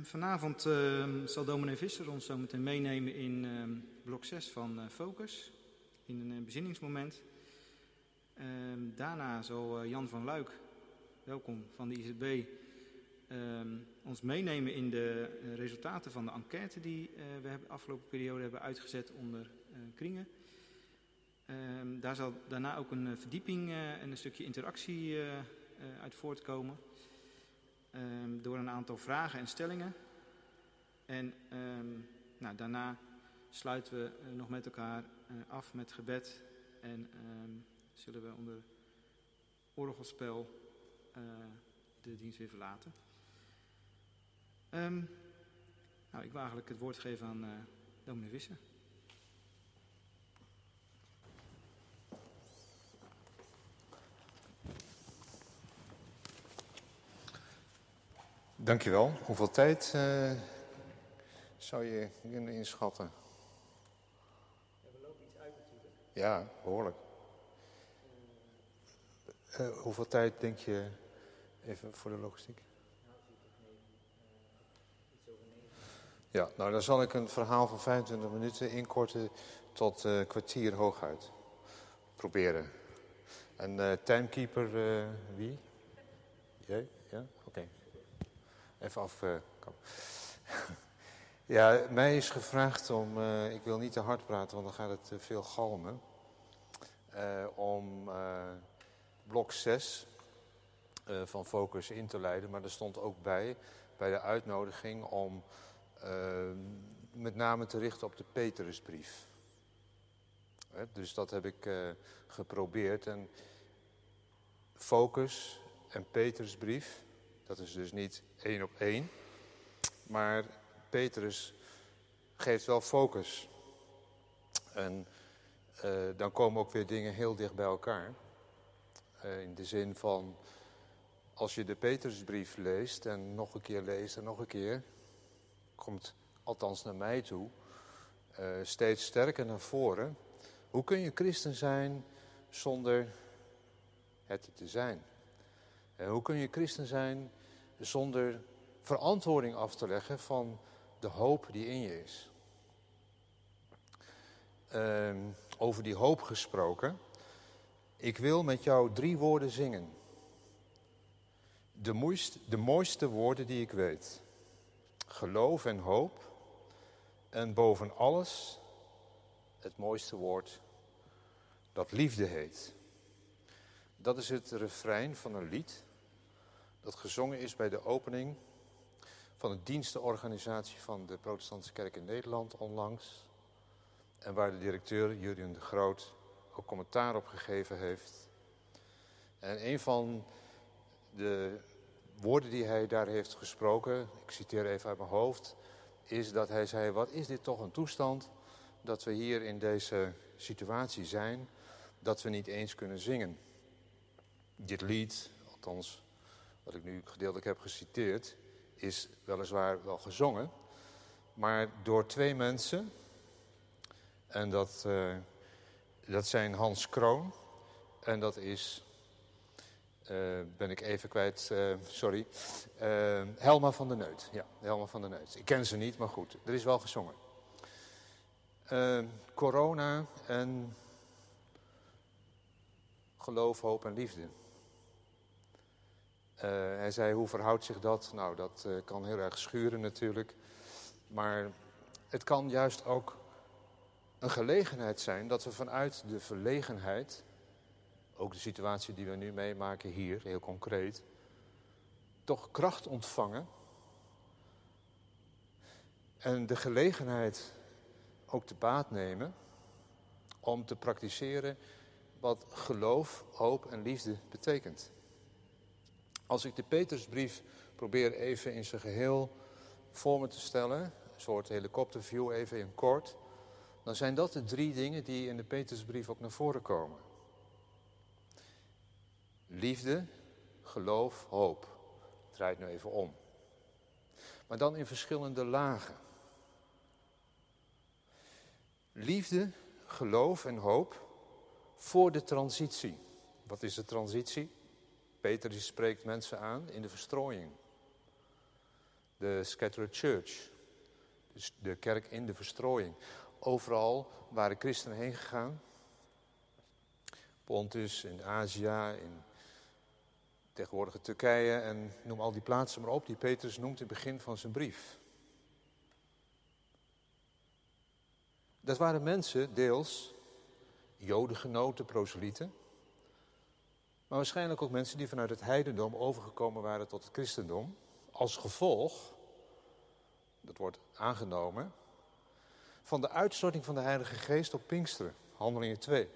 Ehm, vanavond ehm, zal dominee Visser ons zo meteen meenemen in ehm, blok 6 van uh, Focus, in een uh, bezinningsmoment. daarna zal uh, Jan van Luik, welkom van de IZB, ons meenemen in de resultaten van de enquête die we hebben afgelopen periode hebben uitgezet onder kringen. daar zal daarna ook een verdieping en een stukje interactie uit voortkomen. Um, door een aantal vragen en stellingen. En um, nou, daarna sluiten we uh, nog met elkaar uh, af met gebed. En um, zullen we onder orgelspel uh, de dienst weer verlaten. nou, ik wil eigenlijk het woord geven aan dominee Wissen. Dankjewel. Hoeveel tijd uh, zou je kunnen inschatten? Ja, we lopen iets uit natuurlijk. Ja, behoorlijk. Uh, hoeveel tijd denk je even voor de logistiek? Ja, nou dan zal ik een verhaal van 25 minuten inkorten tot uh, kwartier hooguit. Proberen. En timekeeper, wie? Jij? Even afkomen. ja, mij is gevraagd om, uh, ik wil niet te hard praten, want dan gaat het te veel galmen. Om blok 6 van Focus in te leiden. Maar er stond ook bij, bij de uitnodiging, om met name te richten op de Petrusbrief. dus dat heb ik geprobeerd. En Focus en Petrusbrief dat is dus niet één op één. Maar Petrus geeft wel focus. En uh, dan komen ook weer dingen heel dicht bij elkaar. Uh, in de zin van, als je de Petrusbrief leest en nog een keer leest en nog een keer, komt althans naar mij toe, uh, steeds sterker naar voren. Hoe kun je christen zijn zonder het te zijn? hoe kun je christen zijn zonder verantwoording af te leggen van de hoop die in je is. Uh, over die hoop gesproken. Ik wil met jou drie woorden zingen. De de mooiste woorden die ik weet. Geloof en hoop. En boven alles het mooiste woord dat liefde heet. Dat is het refrein van een lied dat gezongen is bij de opening van een dienstenorganisatie van de Protestantse Kerk in Nederland onlangs. En waar de directeur Jurien de Groot ook commentaar op gegeven heeft. En een van de woorden die hij daar heeft gesproken, ik citeer even uit mijn hoofd, is dat hij zei: Wat is dit toch een toestand dat we hier in deze situatie zijn, dat we niet eens kunnen zingen? Dit lied, althans wat ik nu gedeeltelijk heb geciteerd, is weliswaar wel gezongen, maar door twee mensen. En dat, uh, dat zijn Hans Kroon en dat is, uh, ben ik even kwijt, uh, sorry, Helma van der Neut. Ja, Helma van der Neut. Ik ken ze niet, maar goed, er is wel gezongen. corona en geloof, hoop en liefde. Uh, hij zei, hoe verhoudt zich dat? Nou, dat uh, kan heel erg schuren natuurlijk. Maar het kan juist ook een gelegenheid zijn dat we vanuit de verlegenheid, ook de situatie die we nu meemaken hier, heel concreet, toch kracht ontvangen. En de gelegenheid ook te baat nemen om te praktiseren wat geloof, hoop en liefde betekent. Als ik de Petersbrief probeer even in zijn geheel voor me te stellen, een soort helikopterview even in kort, dan zijn dat de drie dingen die in de Petersbrief ook naar voren komen. Liefde, geloof, hoop. Draait nu even om. Maar dan in verschillende lagen. Liefde, geloof en hoop voor de transitie. Wat is de transitie? Peter spreekt mensen aan in de verstrooiing. de scattered church. Dus de kerk in de verstrooiing. Overal waren christenen heen gegaan. Pontus, in Azië, in tegenwoordige Turkije en noem al die plaatsen maar op die Petrus noemt in het begin van zijn brief. Dat waren mensen, deels jodengenoten, proselieten, maar waarschijnlijk ook mensen die vanuit het heidendom overgekomen waren tot het christendom, als gevolg, dat wordt aangenomen, van de uitstorting van de Heilige Geest op Pinksteren, Handelingen 2.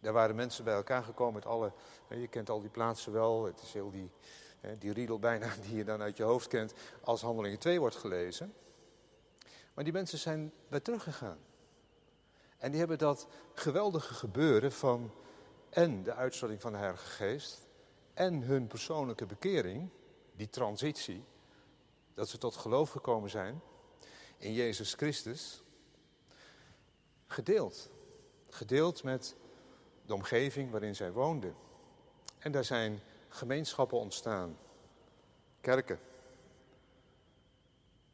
Daar waren mensen bij elkaar gekomen met alle, je kent al die plaatsen wel, het is heel die, die riedel bijna die je dan uit je hoofd kent, als Handelingen 2 wordt gelezen. Maar die mensen zijn weer teruggegaan. En die hebben dat geweldige gebeuren van en de uitstorting van de Heilige Geest en hun persoonlijke bekering, die transitie, dat ze tot geloof gekomen zijn in Jezus Christus, gedeeld. Gedeeld met de omgeving waarin zij woonden. En daar zijn gemeenschappen ontstaan, kerken,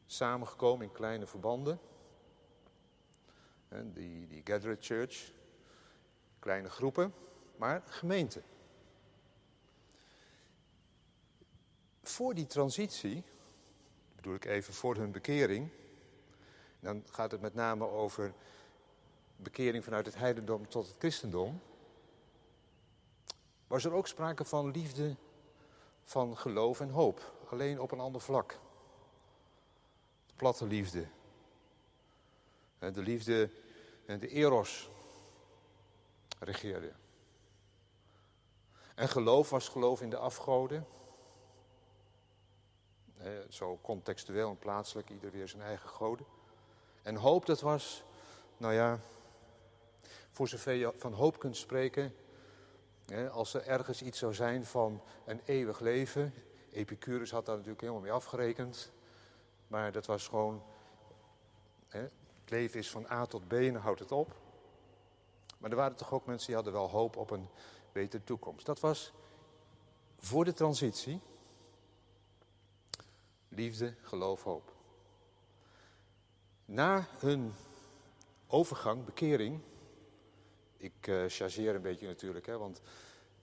samengekomen in kleine verbanden. En die, die Gathered Church, kleine groepen, maar gemeenten. Voor die transitie, bedoel ik even voor hun bekering, dan gaat het met name over bekering vanuit het heidendom tot het christendom, was er ook sprake van liefde, van geloof en hoop, alleen op een ander vlak. Platte liefde. De liefde, de eros regeerde. En geloof was geloof in de afgoden. Zo contextueel en plaatselijk, ieder weer zijn eigen goden. En hoop, dat was, nou ja, voor zover je van hoop kunt spreken, als er ergens iets zou zijn van een eeuwig leven. Epicurus had daar natuurlijk helemaal mee afgerekend. Maar dat was gewoon. het leven is van A tot B en houdt het op. Maar er waren toch ook mensen die hadden wel hoop op een betere toekomst. Dat was voor de transitie. Liefde, geloof, hoop. Na hun overgang, bekering, ik uh, chargeer een beetje natuurlijk, hè, want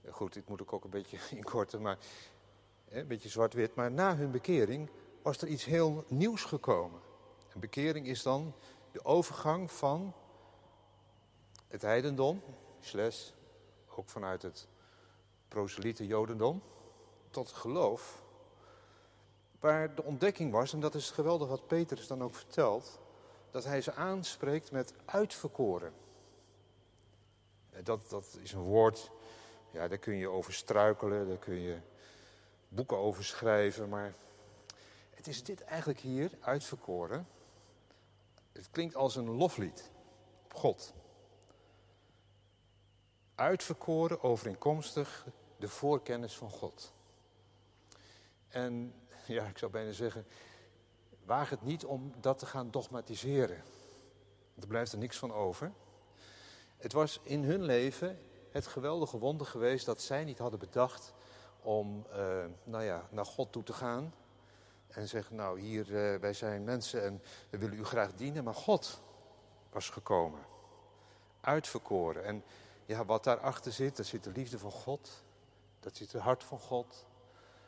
eh, goed, dit moet ik ook een beetje inkorten, maar hè, een beetje zwart-wit. Maar na hun bekering was er iets heel nieuws gekomen. En bekering is dan de overgang van het heidendom, slash ook vanuit het proseliete jodendom, tot geloof. Waar de ontdekking was, en dat is geweldig wat Petrus dan ook vertelt, dat hij ze aanspreekt met uitverkoren. Dat, dat is een woord, ja, daar kun je over struikelen, daar kun je boeken over schrijven, maar het is dit eigenlijk hier uitverkoren. Het klinkt als een loflied op God. Uitverkoren overeenkomstig de voorkennis van God. En ja, ik zou bijna zeggen, waag het niet om dat te gaan dogmatiseren. Er blijft er niks van over. Het was in hun leven het geweldige wonder geweest dat zij niet hadden bedacht om uh, nou ja, naar God toe te gaan. En zeggen, nou hier, uh, wij zijn mensen en we willen u graag dienen. Maar God was gekomen. Uitverkoren. En ja, wat daarachter zit, daar zit de liefde van God. Dat zit het hart van God.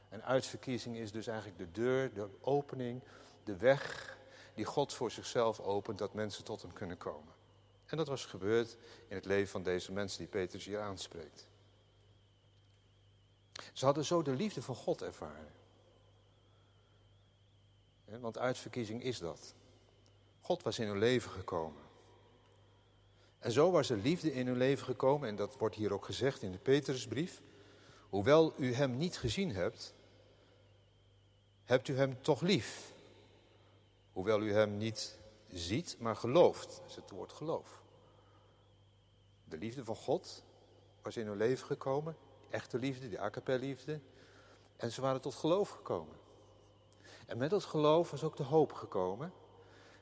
En uitverkiezing is dus eigenlijk de deur, de opening, de weg die God voor zichzelf opent, dat mensen tot hem kunnen komen. En dat was gebeurd in het leven van deze mensen die Petrus hier aanspreekt. Ze hadden zo de liefde van God ervaren. Want uitverkiezing is dat. God was in hun leven gekomen. En zo was er liefde in hun leven gekomen, en dat wordt hier ook gezegd in de Petrusbrief. Hoewel u hem niet gezien hebt, hebt u hem toch lief. Hoewel u hem niet ziet, maar gelooft. Dat is het woord geloof. De liefde van God was in hun leven gekomen. echte liefde, die akapelliefde. En ze waren tot geloof gekomen. En met dat geloof was ook de hoop gekomen.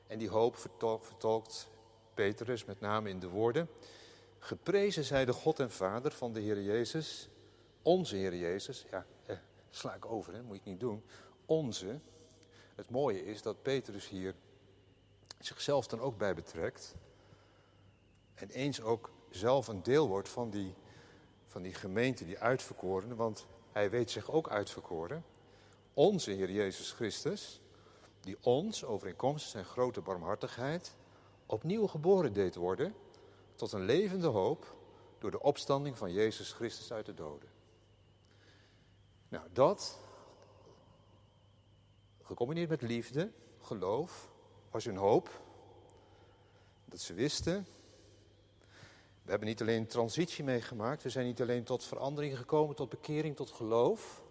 En die hoop vertolkt Petrus met name in de woorden. Geprezen zij de God en Vader van de Heer Jezus, onze Heer Jezus. Ja, eh, sla ik over, hè? moet ik niet doen. onze. Het mooie is dat Petrus hier zichzelf dan ook bij betrekt. En eens ook zelf een deel wordt van die, van die gemeente, die uitverkorenen. Want hij weet zich ook uitverkoren. Onze Heer Jezus Christus, die ons overeenkomstig zijn grote barmhartigheid opnieuw geboren deed worden tot een levende hoop door de opstanding van Jezus Christus uit de doden. Nou, dat, gecombineerd met liefde, geloof, was hun hoop. Dat ze wisten, we hebben niet alleen transitie meegemaakt, we zijn niet alleen tot verandering gekomen, tot bekering, tot geloof.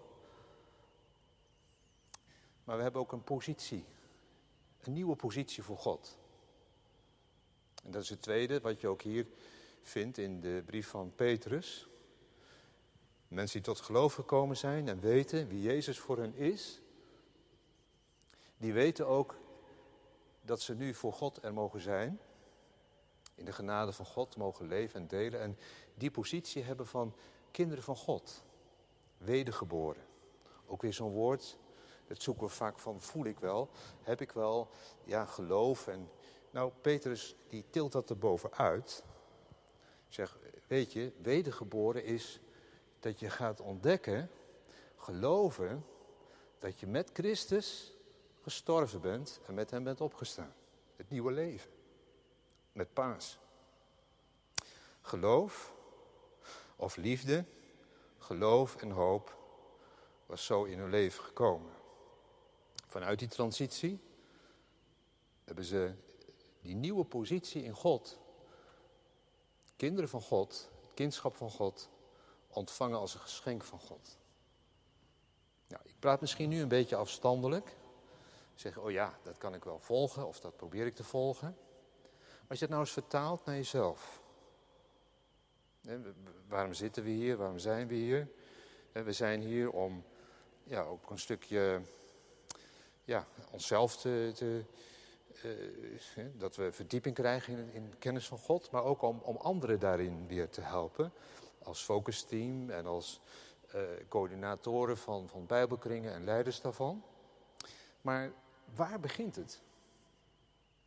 Maar we hebben ook een positie, een nieuwe positie voor God. En dat is het tweede, wat je ook hier vindt in de brief van Petrus. Mensen die tot geloof gekomen zijn en weten wie Jezus voor hen is, die weten ook dat ze nu voor God er mogen zijn. In de genade van God mogen leven en delen. En die positie hebben van kinderen van God. Wedergeboren. Ook weer zo'n woord. Dat zoeken we vaak van, voel ik wel, heb ik wel, ja, geloof. En, nou, Petrus die tilt dat er bovenuit. Zeg, weet je, wedergeboren is dat je gaat ontdekken, geloven, dat je met Christus gestorven bent en met hem bent opgestaan. Het nieuwe leven. Met paas. Geloof of liefde, geloof en hoop was zo in hun leven gekomen. Vanuit die transitie hebben ze die nieuwe positie in God, kinderen van God, kindschap van God, ontvangen als een geschenk van God. Nou, ik praat misschien nu een beetje afstandelijk. Zeg, oh ja, dat kan ik wel volgen of dat probeer ik te volgen. Maar als je het nou eens vertaalt naar jezelf. Waarom zitten we hier? Waarom zijn we hier? We zijn hier om ja, ook een stukje ja, onszelf te, te uh, dat we verdieping krijgen in, in, kennis van God, maar ook om, om anderen daarin weer te helpen. Als focusteam en als uh, coördinatoren van, van bijbelkringen en leiders daarvan. Maar waar begint het?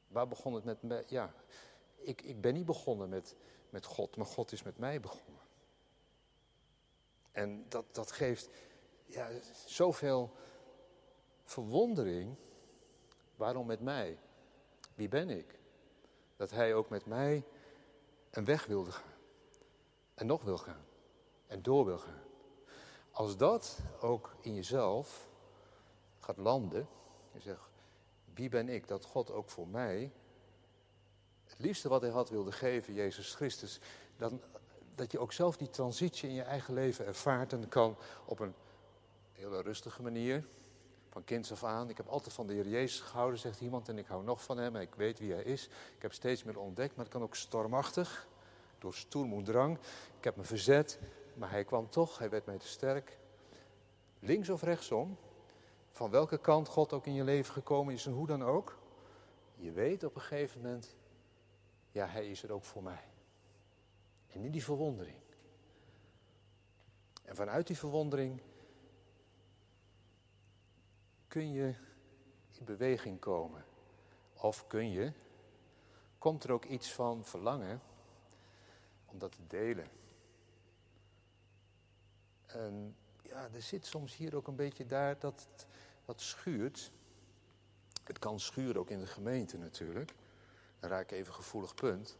Waar begon het met mij? Ja, ik, ik ben niet begonnen met, met God, maar God is met mij begonnen. En dat, dat geeft ja, zoveel verwondering. Waarom met mij? Wie ben ik? Dat hij ook met mij een weg wilde gaan. En nog wil gaan. En door wil gaan. Als dat ook in jezelf gaat landen. Je zegt, wie ben ik? Dat God ook voor mij het liefste wat hij had wilde geven, Jezus Christus. Dan, dat je ook zelf die transitie in je eigen leven ervaart en kan op een hele rustige manier van kinds af aan. Ik heb altijd van de Heer Jezus gehouden, zegt iemand, en ik hou nog van hem en ik weet wie hij is. Ik heb steeds meer ontdekt, maar het kan ook stormachtig, door stoel drang. Ik heb me verzet, maar hij kwam toch, hij werd mij te sterk. Links of rechtsom, van welke kant God ook in je leven gekomen is en hoe dan ook. Je weet op een gegeven moment, ja, hij is er ook voor mij. En in die verwondering. En vanuit die verwondering kun je in beweging komen? Of kun je, komt er ook iets van verlangen om dat te delen? En ja, er zit soms hier ook een beetje daar dat het schuurt. Het kan schuren ook in de gemeente natuurlijk. Dan raak ik even gevoelig punt.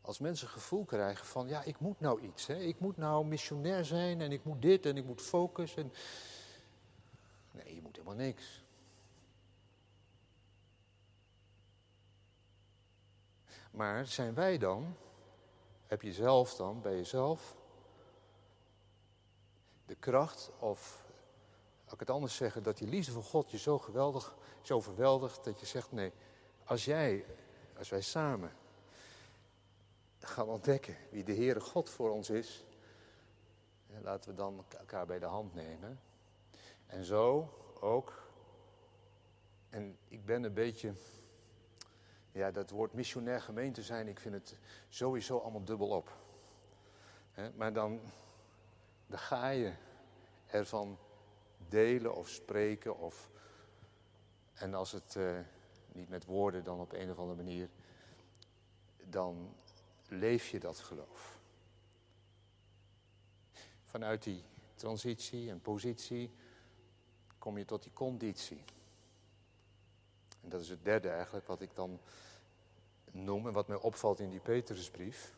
Als mensen gevoel krijgen van, ja, ik moet nou iets. Hè? Ik moet nou missionair zijn en ik moet dit en ik moet focussen. Nee, je moet helemaal niks. Maar zijn wij dan, heb je zelf dan bij jezelf de kracht of, als ik het anders zeggen, dat die liefde van God je zo geweldig, zo overweldigt dat je zegt nee, als jij, als wij samen gaan ontdekken wie de Heere God voor ons is, laten we dan elkaar bij de hand nemen. En zo ook. En ik ben een beetje, ja, dat woord missionair gemeente zijn, ik vind het sowieso allemaal dubbel op. maar dan, dan ga je ervan delen of spreken. Of, en als het eh, niet met woorden, dan op een of andere manier, dan leef je dat geloof. Vanuit die transitie en positie kom je tot die conditie. En dat is het derde eigenlijk wat ik dan noem en wat mij opvalt in die Petrusbrief.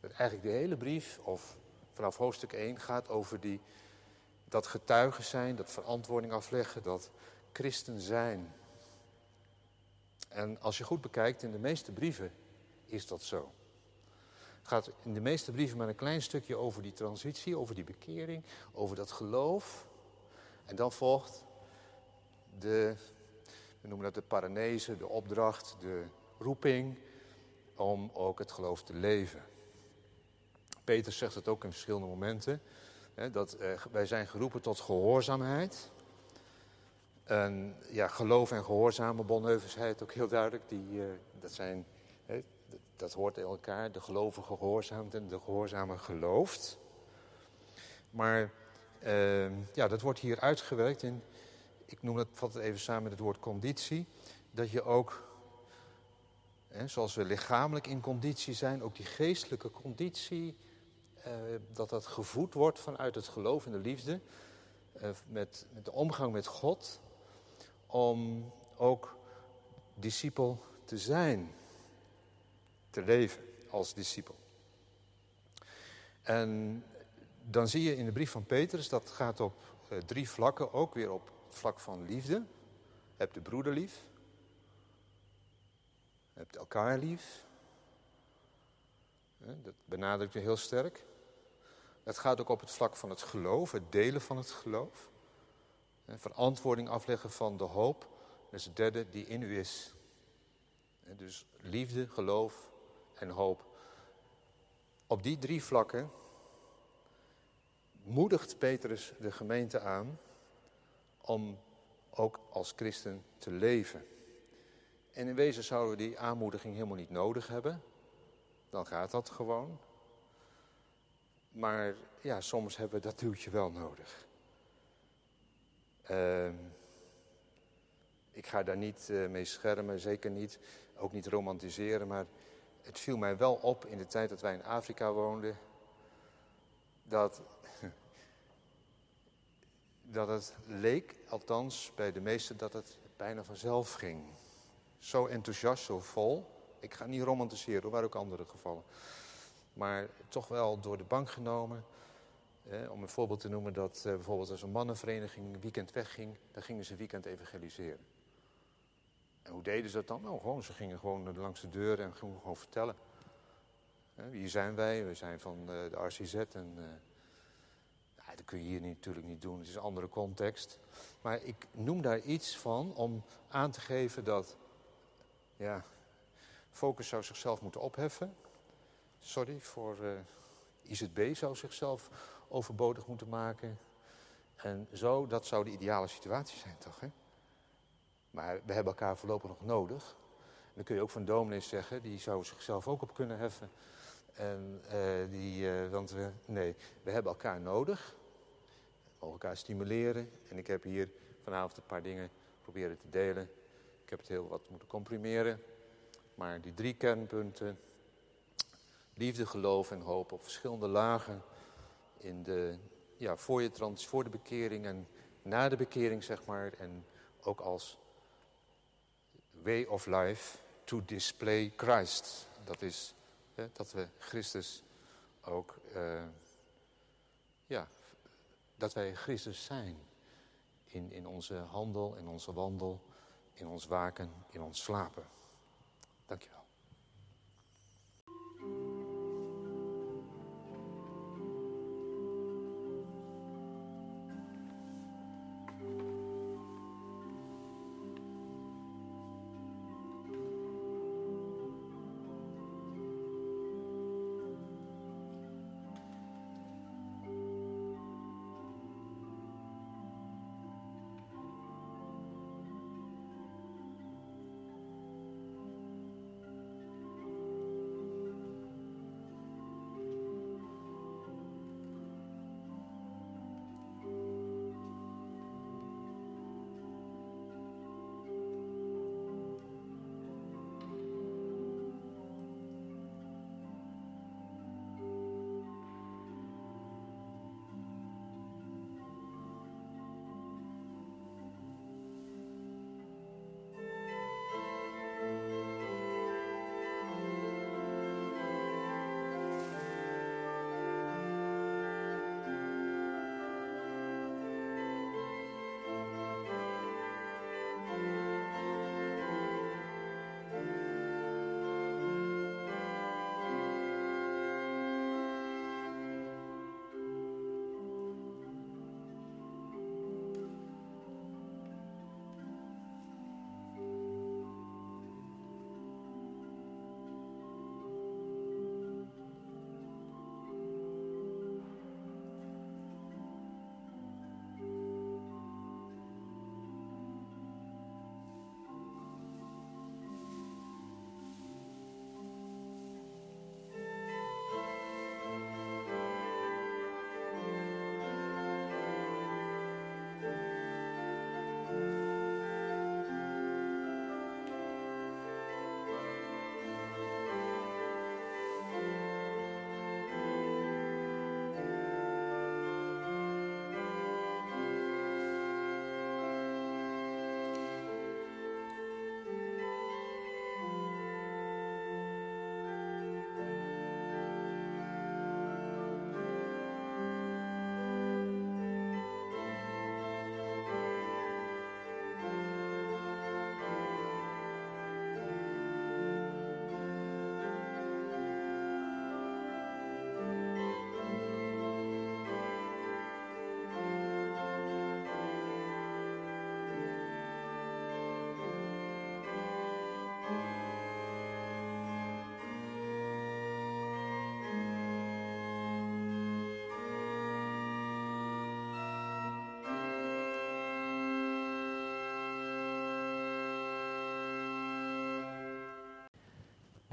Dat eigenlijk de hele brief, of vanaf hoofdstuk 1, gaat over die, dat getuigen zijn, dat verantwoording afleggen, dat christen zijn. En als je goed bekijkt, in de meeste brieven is dat zo. Het gaat in de meeste brieven maar een klein stukje over die transitie, over die bekering, over dat geloof. En dan volgt de, we noemen dat de paranese, de opdracht, de roeping om ook het geloof te leven. Peter zegt het ook in verschillende momenten, hè, dat eh, wij zijn geroepen tot gehoorzaamheid. En ja, geloof en gehoorzame, het ook heel duidelijk, die, uh, dat, zijn, hè, dat hoort in elkaar. De gelovige gehoorzaamt en de gehoorzame gelooft. Maar uh, ja, dat wordt hier uitgewerkt in, ik noem dat, vat het even samen met het woord conditie, dat je ook Hè, zoals we lichamelijk in conditie zijn, ook die geestelijke conditie, eh, dat dat gevoed wordt vanuit het geloof en de liefde, eh, met, met de omgang met God, om ook discipel te zijn, te leven als discipel. En dan zie je in de brief van Petrus, dat gaat op uh, drie vlakken, ook weer op vlak van liefde. Heb de broeder lief, hebt elkaar lief. Dat benadrukt je heel sterk. Het gaat ook op het vlak van het geloof, het delen van het geloof. Verantwoording afleggen van de hoop. Dat is het derde die in u is. Dus liefde, geloof en hoop. Op die drie vlakken moedigt Petrus de gemeente aan om ook als christen te leven. En in wezen zouden we die aanmoediging helemaal niet nodig hebben. Dan gaat dat gewoon. Maar ja, soms hebben we dat duwtje wel nodig. Uh, ik ga daar niet uh, mee schermen, zeker niet. Ook niet romantiseren, maar het viel mij wel op in de tijd dat wij in Afrika woonden. Dat, dat het leek, althans bij de meesten, dat het bijna vanzelf ging zo enthousiast, zo vol. Ik ga niet romantiseren, er waren ook andere gevallen. Maar toch wel door de bank genomen. om een voorbeeld te noemen dat eh, bijvoorbeeld als een mannenvereniging weekend wegging, dan gingen ze weekend evangeliseren. En hoe deden ze dat dan? Nou, gewoon, ze gingen gewoon langs de deur en gingen gewoon vertellen. wie zijn wij? We zijn van uh, de RCZ en dat kun je hier natuurlijk niet doen, het is een andere context. Maar ik noem daar iets van om aan te geven dat ja, Focus zou zichzelf moeten opheffen. Sorry voor uh, eh, IZB zou zichzelf overbodig moeten maken. En zo, dat zou de ideale situatie zijn toch, hè? Maar we hebben elkaar voorlopig nog nodig. Dan kun je ook van dominees zeggen, die zou zichzelf ook op kunnen heffen. En uh, die, uh, want we, nee, we hebben elkaar nodig. Mogen elkaar stimuleren. En ik heb hier vanavond een paar dingen proberen te delen ik heb het heel wat moeten comprimeren. Maar die drie kernpunten, liefde, geloof en hoop op verschillende lagen. In de, ja, voor, je trans, voor de bekering en na de bekering, zeg maar. En ook als way of life to display Christ. Dat is hè, dat we Christus ook, uh, ja, dat wij Christus zijn. In, in onze handel, in onze wandel in ons waken, in ons slapen. Dank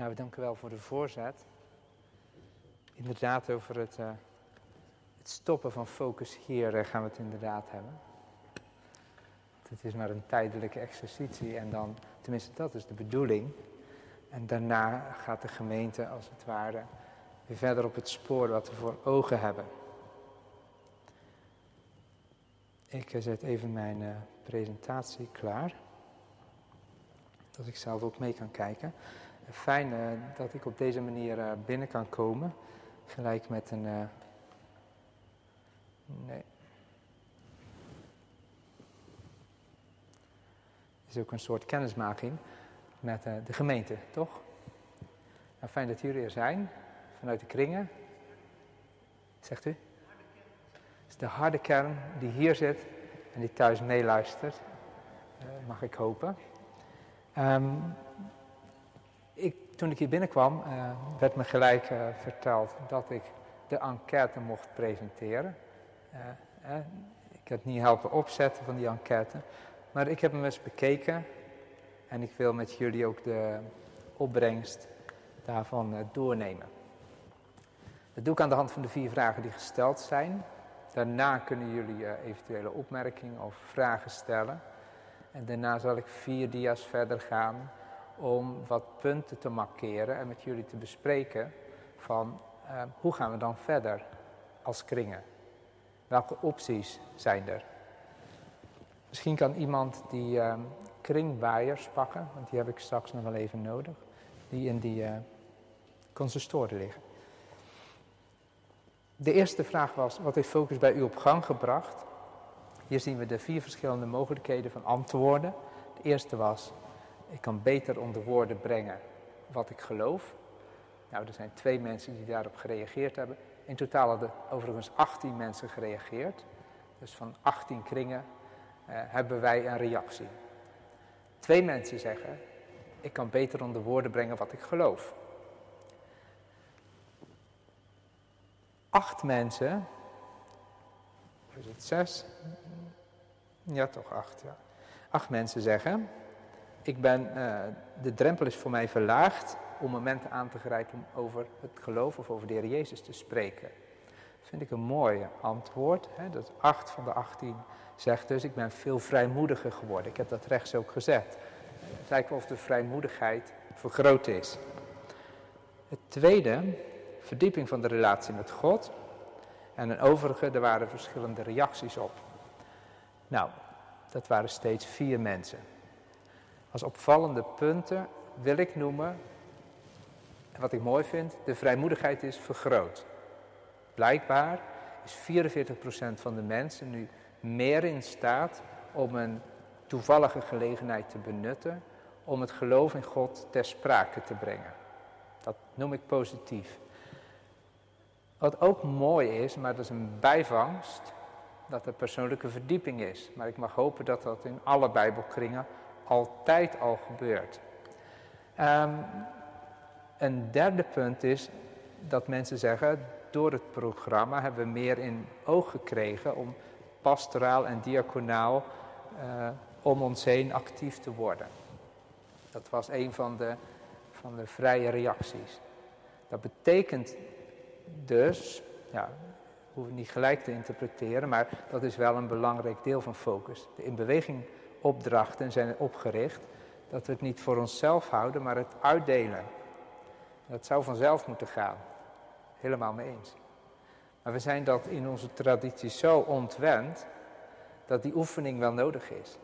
Nou, dank u wel voor de voorzet. Inderdaad, over het, uh, het stoppen van focus hier uh, gaan we het inderdaad hebben. Het is maar een tijdelijke exercitie en dan, tenminste dat is de bedoeling. En daarna gaat de gemeente als het ware weer verder op het spoor wat we voor ogen hebben. Ik zet even mijn presentatie klaar. Dat ik zelf ook mee kan kijken. Fijn uh, dat ik op deze manier uh, binnen kan komen. Gelijk met een. nee. Het is ook een soort kennismaking met de gemeente, toch? Nou, fijn dat jullie er zijn, vanuit de kringen. Zegt u? is de harde kern die hier zit en die thuis meeluistert, mag ik hopen. Um, toen ik hier binnenkwam, uh, werd me gelijk uh, verteld dat ik de enquête mocht presenteren. ik heb niet helpen opzetten van die enquête, maar ik heb hem eens bekeken en ik wil met jullie ook de opbrengst daarvan doornemen. Dat doe ik aan de hand van de vier vragen die gesteld zijn. Daarna kunnen jullie eventuele opmerkingen of vragen stellen. En daarna zal ik vier dia's verder gaan om wat punten te markeren en met jullie te bespreken van uh, hoe gaan we dan verder als kringen? Welke opties zijn er? Misschien kan iemand die uh, kringwaaiers pakken, want die heb ik straks nog wel even nodig, die in die consistoren liggen. De eerste vraag was, wat heeft focus bij u op gang gebracht? Hier zien we de vier verschillende mogelijkheden van antwoorden. De eerste was, ik kan beter onder woorden brengen wat ik geloof. Nou, er zijn twee mensen die daarop gereageerd hebben. In totaal hadden overigens 18 mensen gereageerd. Dus van 18 kringen eh, hebben wij een reactie. Twee mensen zeggen, ik kan beter onder woorden brengen wat ik geloof. acht mensen, is het zes? Ja, toch acht, ja. Acht mensen zeggen, ik ben, uh, de drempel is voor mij verlaagd om momenten aan te grijpen om over het geloof of over de Heer Jezus te spreken. Dat vind ik een mooi antwoord. Hè? Dat acht van de achttien zegt dus, ik ben veel vrijmoediger geworden. Ik heb dat rechts ook gezet. Het of de vrijmoedigheid vergroot is. Het tweede verdieping van de relatie met God. En een overige, er waren verschillende reacties op. Nou, dat waren steeds vier mensen. Als opvallende punten wil ik noemen, wat ik mooi vind, de vrijmoedigheid is vergroot. Blijkbaar is 44% van de mensen nu meer in staat om een toevallige gelegenheid te benutten om het geloof in God ter sprake te brengen. Dat noem ik positief. Wat ook mooi is, maar dat is een bijvangst, dat er persoonlijke verdieping is. Maar ik mag hopen dat dat in alle Bijbelkringen altijd al gebeurt. Um, een derde punt is dat mensen zeggen, door het programma hebben we meer in oog gekregen om pastoraal en diaconaal uh, om ons heen actief te worden. Dat was een van de, van de vrije reacties. Dat betekent dus, ja, hoeven niet gelijk te interpreteren, maar dat is wel een belangrijk deel van focus. De in beweging opdrachten zijn opgericht dat we het niet voor onszelf houden, maar het uitdelen. Dat zou vanzelf moeten gaan. Helemaal mee eens. Maar we zijn dat in onze traditie zo ontwend dat die oefening wel nodig is.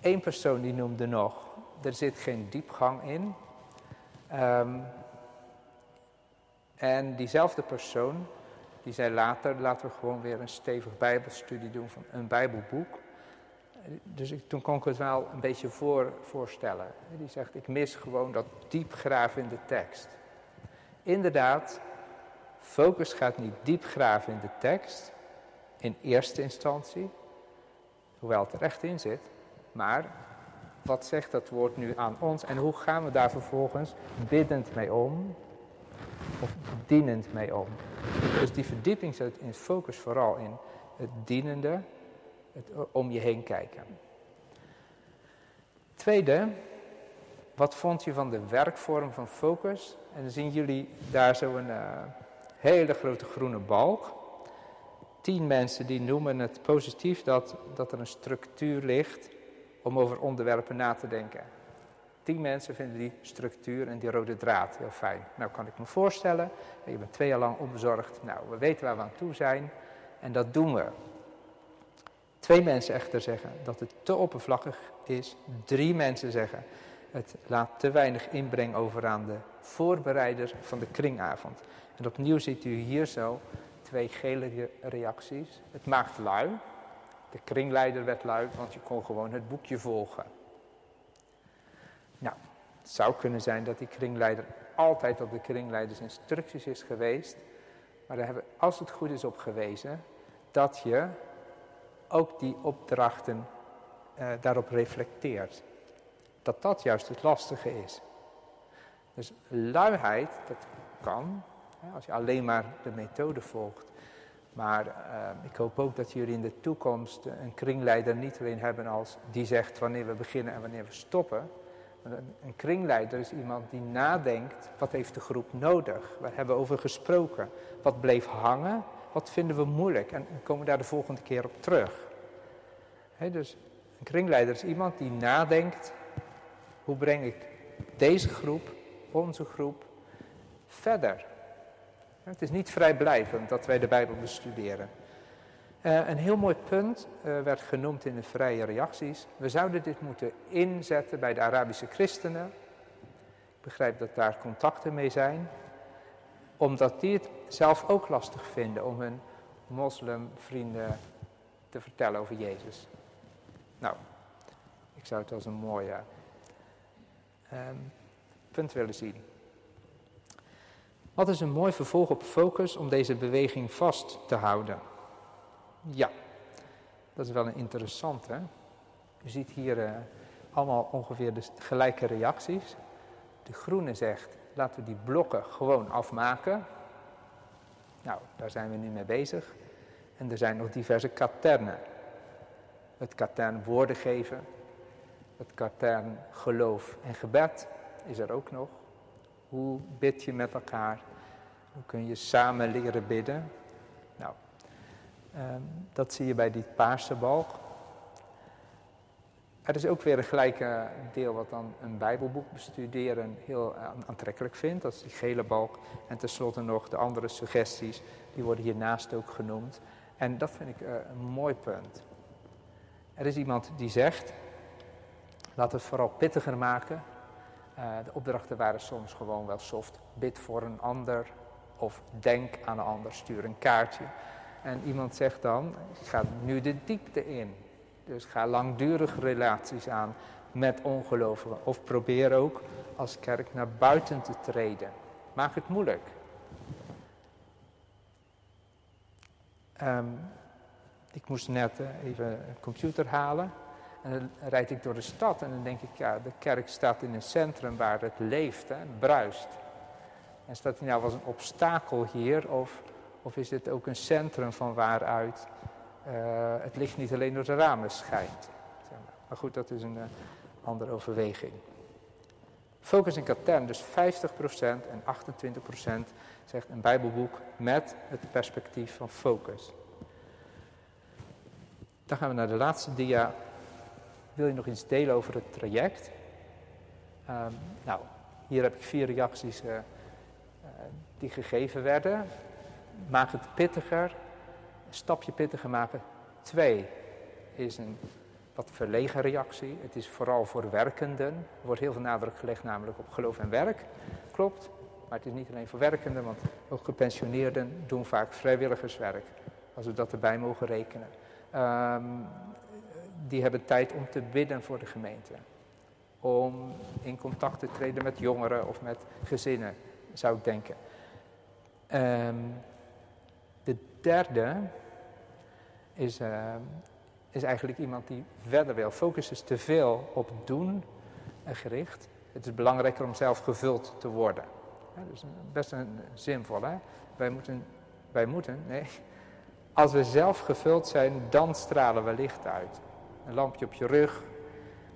Eén persoon die noemde nog, er zit geen diepgang in. Um, en diezelfde persoon, die zei later, laten we gewoon weer een stevig bijbelstudie doen van een bijbelboek. Dus ik, toen kon ik het wel een beetje voor, voorstellen. Die zegt, ik mis gewoon dat diep graven in de tekst. Inderdaad, focus gaat niet diep graven in de tekst, in eerste instantie, hoewel het er echt in zit. Maar wat zegt dat woord nu aan ons en hoe gaan we daar vervolgens biddend mee om? of dienend mee om. Dus die verdieping zit in focus vooral in het dienende, het om je heen kijken. Tweede, wat vond je van de werkvorm van Focus? En dan zien jullie daar zo een uh, hele grote groene balk. Tien mensen die noemen het positief dat, dat er een structuur ligt om over onderwerpen na te denken. Tien mensen vinden die structuur en die rode draad heel fijn. Nou kan ik me voorstellen, je bent twee jaar lang onbezorgd. Nou, we weten waar we aan toe zijn en dat doen we. Twee mensen echter zeggen dat het te oppervlakkig is. Drie mensen zeggen het laat te weinig inbreng over aan de voorbereider van de kringavond. En opnieuw ziet u hier zo twee gele reacties. Het maakt lui. De kringleider werd lui, want je kon gewoon het boekje volgen. Nou, het zou kunnen zijn dat die kringleider altijd op de kringleiders instructies is geweest. Maar daar hebben we, als het goed is, op gewezen dat je ook die opdrachten uh, daarop reflecteert. Dat dat juist het lastige is. Dus luiheid, dat kan, als je alleen maar de methode volgt. Maar uh, ik hoop ook dat jullie in de toekomst een kringleider niet alleen hebben als die zegt wanneer we beginnen en wanneer we stoppen. Een kringleider is iemand die nadenkt, wat heeft de groep nodig? Waar hebben we over gesproken? Wat bleef hangen? Wat vinden we moeilijk? En komen daar de volgende keer op terug. dus een kringleider is iemand die nadenkt, hoe breng ik deze groep, onze groep, verder? Het is niet vrijblijvend dat wij de Bijbel bestuderen. Uh, een heel mooi punt uh, werd genoemd in de vrije reacties. We zouden dit moeten inzetten bij de Arabische christenen. Ik begrijp dat daar contacten mee zijn. Omdat die het zelf ook lastig vinden om hun moslimvrienden te vertellen over Jezus. Nou, ik zou het als een mooi uh, punt willen zien. Wat is een mooi vervolg op focus om deze beweging vast te houden? Ja, dat is wel een interessante. U ziet hier uh, allemaal ongeveer de gelijke reacties. De groene zegt, laten we die blokken gewoon afmaken. Nou, daar zijn we nu mee bezig. En er zijn nog diverse katernen. Het katern woorden geven. Het katern geloof en gebed is er ook nog. Hoe bid je met elkaar? Hoe kun je samen leren bidden? Nou, um, dat zie je bij die paarse balk. Er is ook weer een gelijke deel wat dan een bijbelboek bestuderen heel aantrekkelijk vindt. Dat is die gele balk. En tenslotte nog de andere suggesties, die worden hiernaast ook genoemd. En dat vind ik uh, een mooi punt. Er is iemand die zegt, laten we het vooral pittiger maken. Uh, de opdrachten waren soms gewoon wel soft. Bid voor een ander of denk aan een ander, stuur een kaartje. En iemand zegt dan, ik ga nu de diepte in. Dus ga langdurige relaties aan met ongelovigen. Of probeer ook als kerk naar buiten te treden. Maak het moeilijk. Um, ik moest net uh, even een computer halen. En dan rijd ik door de stad en dan denk ik, ja, de kerk staat in een centrum waar het leeft, hè, bruist. En staat hij nou als een obstakel hier of, of is dit ook een centrum van waaruit het licht niet alleen door de ramen schijnt? Maar goed, dat is een uh, andere overweging. Focus in katern, dus 50% en 28% zegt een Bijbelboek met het perspectief van focus. Dan gaan we naar de laatste dia. Wil je nog iets delen over het traject? Um, nou, hier heb ik vier reacties uh, die gegeven werden. Maak het pittiger, een stapje pittiger maken. Twee is een wat verlegen reactie. Het is vooral voor werkenden. Er wordt heel veel nadruk gelegd namelijk op geloof en werk. Klopt, maar het is niet alleen voor werkenden, want ook gepensioneerden doen vaak vrijwilligerswerk. Als we dat erbij mogen rekenen. Um, die hebben tijd om te bidden voor de gemeente. Om in contact te treden met jongeren of met gezinnen, zou ik denken. Um, de derde is, uh, is eigenlijk iemand die verder wil. Focus is te veel op doen gericht. Het is belangrijker om zelf gevuld te worden. Ja, is best een zinvol. Hè? Wij moeten, wij moeten, nee. Als we zelf gevuld zijn, dan stralen we licht uit. Een lampje op je rug,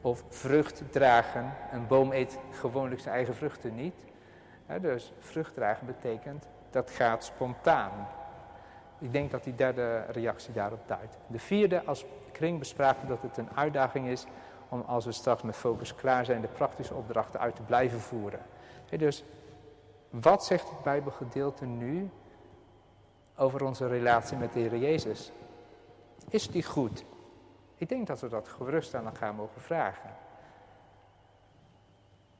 Of vrucht dragen. Een boom eet gewoonlijk zijn eigen vruchten niet. dus vrucht dragen betekent dat gaat spontaan. Ik denk dat die derde reactie daarop duidt. De vierde, als kring bespraken dat het een uitdaging is om als we straks met focus klaar zijn de praktische opdrachten uit te blijven voeren. dus wat zegt het Bijbelgedeelte nu over onze relatie met de Heer Jezus? Is die goed? Ik denk dat we dat gerust aan elkaar mogen vragen.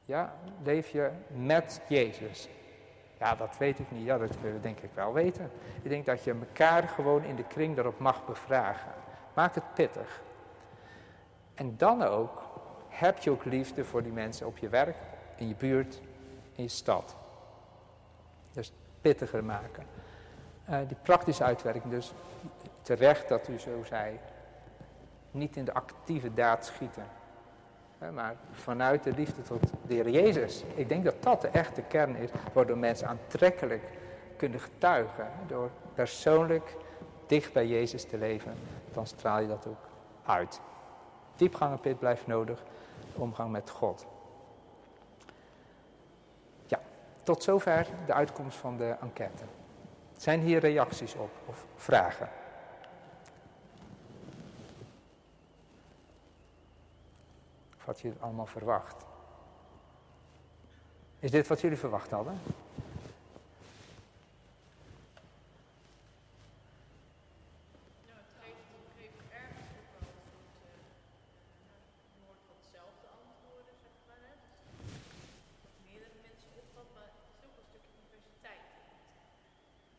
Ja, leef je met Jezus? Ja, dat weet ik niet. Ja, dat willen we denk ik wel weten. Ik denk dat je elkaar gewoon in de kring daarop mag bevragen. Maak het pittig. En dan ook, heb je ook liefde voor die mensen op je werk, in je buurt, in je stad. Dus pittiger maken. Uh, die praktische uitwerking dus, terecht dat u zo zei, niet in de actieve daad schieten. Maar vanuit de liefde tot de Heer Jezus. Ik denk dat dat de echte kern is, waardoor mensen aantrekkelijk kunnen getuigen. Door persoonlijk dicht bij Jezus te leven, dan straal je dat ook uit. Diepgang en pit blijft nodig, omgang met God. Ja, tot zover de uitkomst van de enquête. Zijn hier reacties op of vragen? Had je het allemaal verwacht? Is dit wat jullie verwacht hadden?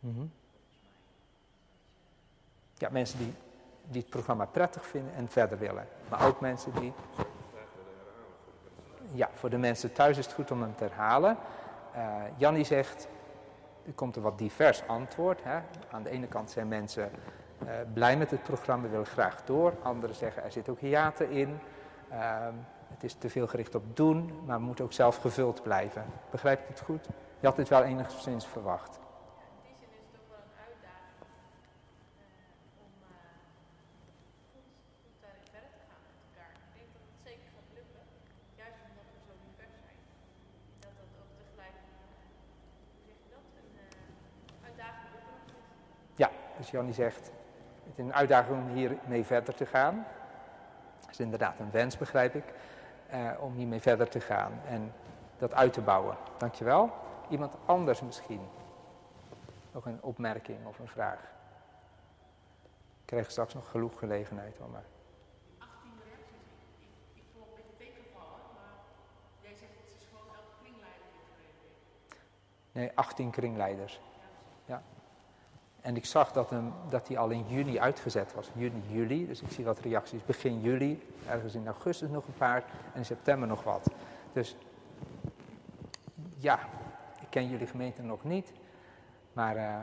Mhm. Ja, mensen die, die het programma prettig vinden en verder willen. Maar ook mensen die... Ja, voor de mensen thuis is het goed om hem te herhalen. Uh, Jannie zegt, er komt een wat divers antwoord. Hè. Aan de ene kant zijn mensen uh, blij met het programma, willen graag door. Anderen zeggen, er zit ook hiaten in. Uh, het is te veel gericht op doen, maar moet ook zelf gevuld blijven. Begrijp ik het goed? Je had dit wel enigszins verwacht. Dus Jannie zegt, het is een uitdaging om hiermee verder te gaan. Dat is inderdaad een wens, begrijp ik, eh, om hiermee verder te gaan en dat uit te bouwen. Dankjewel. Iemand anders misschien? Nog een opmerking of een vraag? Ik krijg straks nog genoeg gelegenheid hoor, maar... 18 reacties. Ik, ik vond het een beetje tegenvallen, maar jij zegt het is gewoon elke kringleider die Nee, 18 kringleiders. Ja. En ik zag dat, hem, dat hij al in juni uitgezet was. Juni, juli. Dus ik zie wat reacties. Begin juli. Ergens in augustus nog een paar. En in september nog wat. Dus ja, ik ken jullie gemeente nog niet. Maar uh,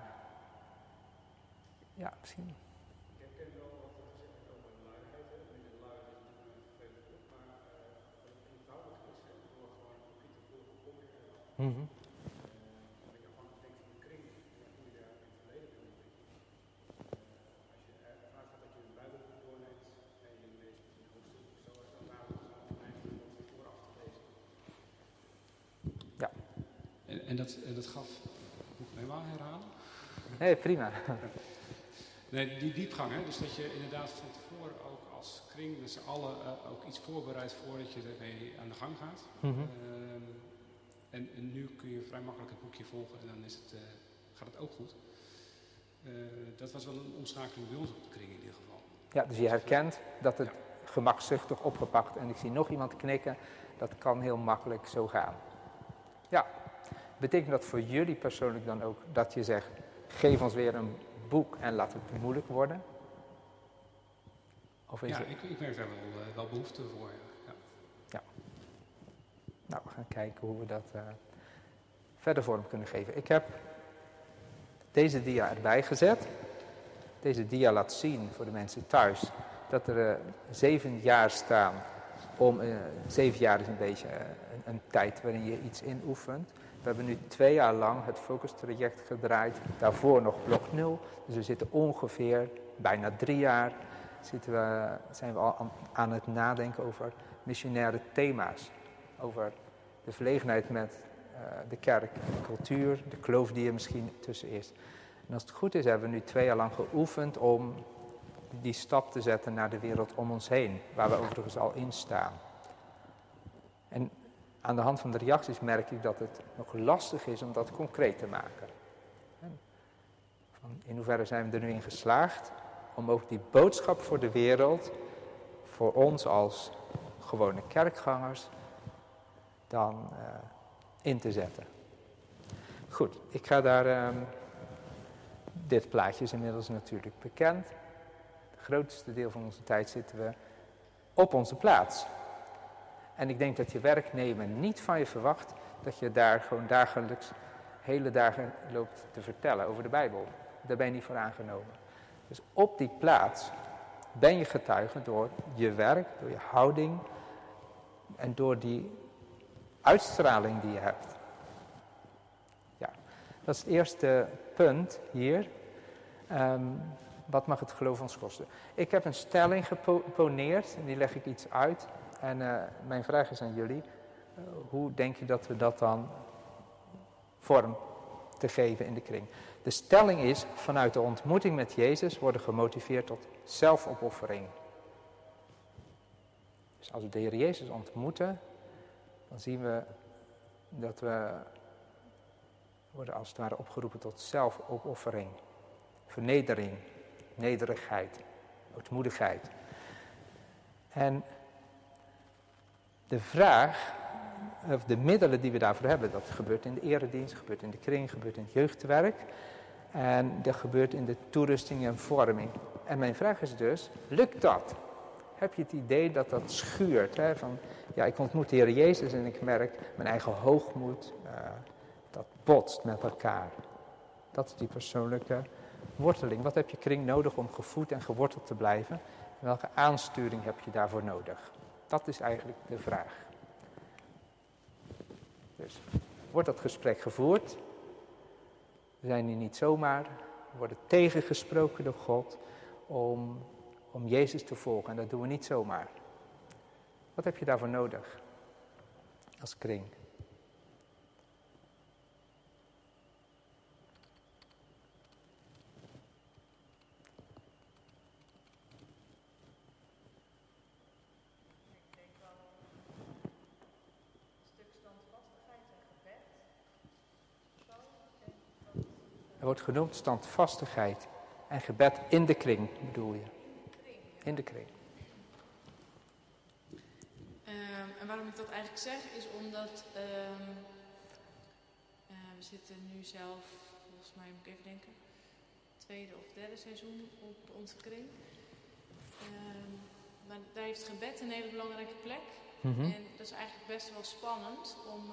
ja, misschien. Ik ken wel wat er gezegd wordt over luiheid. Minder luiheid is natuurlijk vervelend maar uh, eenvoudig is. Door gewoon een beetje te volgen. Mm En dat, gaf, moet ik helemaal herhalen? Nee, prima. Nee, die diepgang, hè? dus dat je inderdaad van tevoren ook als kring met z'n allen uh, ook iets voorbereidt voordat je ermee aan de gang gaat. Mm -hmm. uh, en, en, nu kun je vrij makkelijk het boekje volgen en dan is het, uh, gaat het ook goed. Eh, dat was wel een omschakeling bij ons op de kring in ieder geval. Ja, dus je herkent dat het ja. gemakzuchtig opgepakt en ik zie nog iemand knikken, dat kan heel makkelijk zo gaan. Ja, Betekent dat voor jullie persoonlijk dan ook dat je zegt, geef ons weer een boek en laat het moeilijk worden? Of is ja, het... ik, ik merk daar wel, uh, wel behoefte voor. Ja. ja. Nou, we gaan kijken hoe we dat uh, verder vorm kunnen geven. Ik heb deze dia erbij gezet. Deze dia laat zien voor de mensen thuis dat er uh, zeven jaar staan. Om, zeven jaar is een beetje een, een tijd waarin je iets inoefent. We hebben nu twee jaar lang het Focus-traject gedraaid. Daarvoor nog blok 0. Dus we zitten ongeveer bijna drie jaar zitten we, zijn we al aan, het nadenken over missionaire thema's. Over de verlegenheid met eh, de kerk, de cultuur, de kloof die er misschien tussen is. En als het goed is, hebben we nu twee jaar lang geoefend om die stap te zetten naar de wereld om ons heen, waar we overigens al in staan. En aan de hand van de reacties merk ik dat het nog lastig is om dat concreet te maken. Van in hoeverre zijn we er nu in geslaagd om ook die boodschap voor de wereld, voor ons als gewone kerkgangers, dan uh, in te zetten. Goed, ik ga daar. Um, dit plaatje is inmiddels natuurlijk bekend. Het grootste deel van onze tijd zitten we op onze plaats. En ik denk dat je werknemer niet van je verwacht dat je daar gewoon dagelijks hele dagen loopt te vertellen over de Bijbel. Daar ben je niet voor aangenomen. Dus op die plaats ben je getuige door je werk, door je houding en door die uitstraling die je hebt. Ja, dat is het eerste punt hier. Um, wat mag het geloof ons kosten? Ik heb een stelling geponeerd en die leg ik iets uit. En uh, mijn vraag is aan jullie. Uh, hoe denk je dat we dat dan vorm te geven in de kring? De stelling is, vanuit de ontmoeting met Jezus worden gemotiveerd tot zelfopoffering. Dus als we de Heer Jezus ontmoeten, dan zien we dat we worden als het ware opgeroepen tot zelfopoffering, vernedering, nederigheid, ootmoedigheid. En de vraag, of de middelen die we daarvoor hebben, dat gebeurt in de eredienst, gebeurt in de kring, gebeurt in het jeugdwerk. En dat gebeurt in de toerusting en vorming. En mijn vraag is dus, lukt dat? Heb je het idee dat dat schuurt? Hè? Van, ja, ik ontmoet de Heer Jezus en ik merk mijn eigen hoogmoed, uh, dat botst met elkaar. Dat is die persoonlijke worteling. Wat heb je kring nodig om gevoed en geworteld te blijven? En welke aansturing heb je daarvoor nodig? Dat is eigenlijk de vraag. Dus wordt dat gesprek gevoerd? We zijn hier niet zomaar. We worden tegengesproken door God om, om Jezus te volgen. En dat doen we niet zomaar. Wat heb je daarvoor nodig als kring? Er wordt genoemd standvastigheid en gebed in de kring, bedoel je? In de kring. Um, en waarom ik dat eigenlijk zeg, is omdat um, uh, we zitten nu zelf, volgens mij moet ik even denken, tweede of derde seizoen op onze kring. Um, maar daar heeft gebed een hele belangrijke plek. Mm -hmm. En dat is eigenlijk best wel spannend om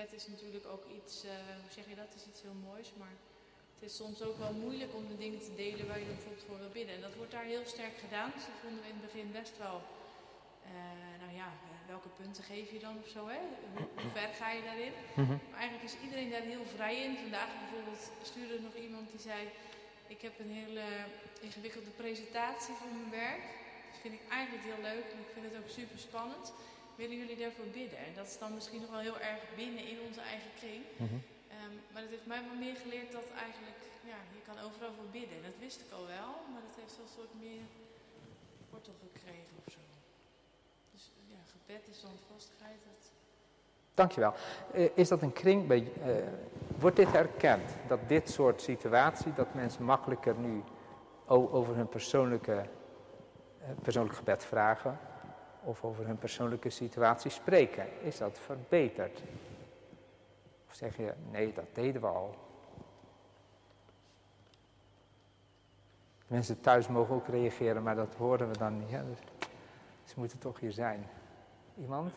gebed is natuurlijk ook iets, uh, hoe zeg je dat, is iets heel moois, maar het is soms ook wel moeilijk om de dingen te delen waar je bijvoorbeeld voor wil bidden. En dat wordt daar heel sterk gedaan, dus dat vonden we in het begin best wel, uh, nou ja, welke punten geef je dan of zo, hè? Hoe, hoe ver ga je daarin? Mm -hmm. Maar eigenlijk is iedereen daar heel vrij in. Vandaag bijvoorbeeld stuurde nog iemand die zei, ik heb een hele ingewikkelde presentatie voor mijn werk. Dat vind ik eigenlijk heel leuk en ik vind het ook super spannend willen jullie daarvoor bidden? En dat is dan misschien nog wel heel erg binnen in onze eigen kring. Mm -hmm. um, maar dat heeft mij wel meer geleerd dat eigenlijk, ja, je kan overal voor bidden. Dat wist ik al wel, maar dat heeft zo'n soort meer wortel gekregen of zo. Dus ja, gebed is standvastigheid. Dat... Dankjewel. Uh, is dat een kring bij, uh, wordt dit erkend? Dat dit soort situatie, dat mensen makkelijker nu over hun persoonlijke, uh, persoonlijk gebed vragen? Of over hun persoonlijke situatie spreken. Is dat verbeterd? Of zeg je, nee, dat deden we al. Mensen thuis mogen ook reageren, maar dat horen we dan niet. Dus ze moeten toch hier zijn. Iemand?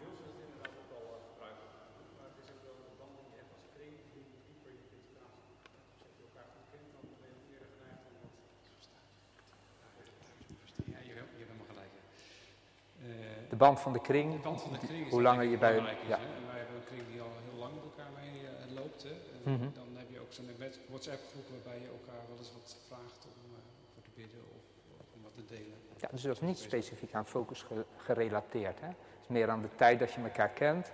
De band van de kring. De band van de kring is hoe langer je bij. Ja. En wij hebben een kring die al heel lang met elkaar mee uh, loopt. Hè. En mm -hmm. Dan heb je ook zo'n WhatsApp groep waarbij je elkaar wel eens wat vraagt om uh, voor te bidden of, of delen. Ja, dus dat is niet specifiek aan focus ge- gerelateerd. Hè? Het is meer aan de tijd dat je elkaar kent.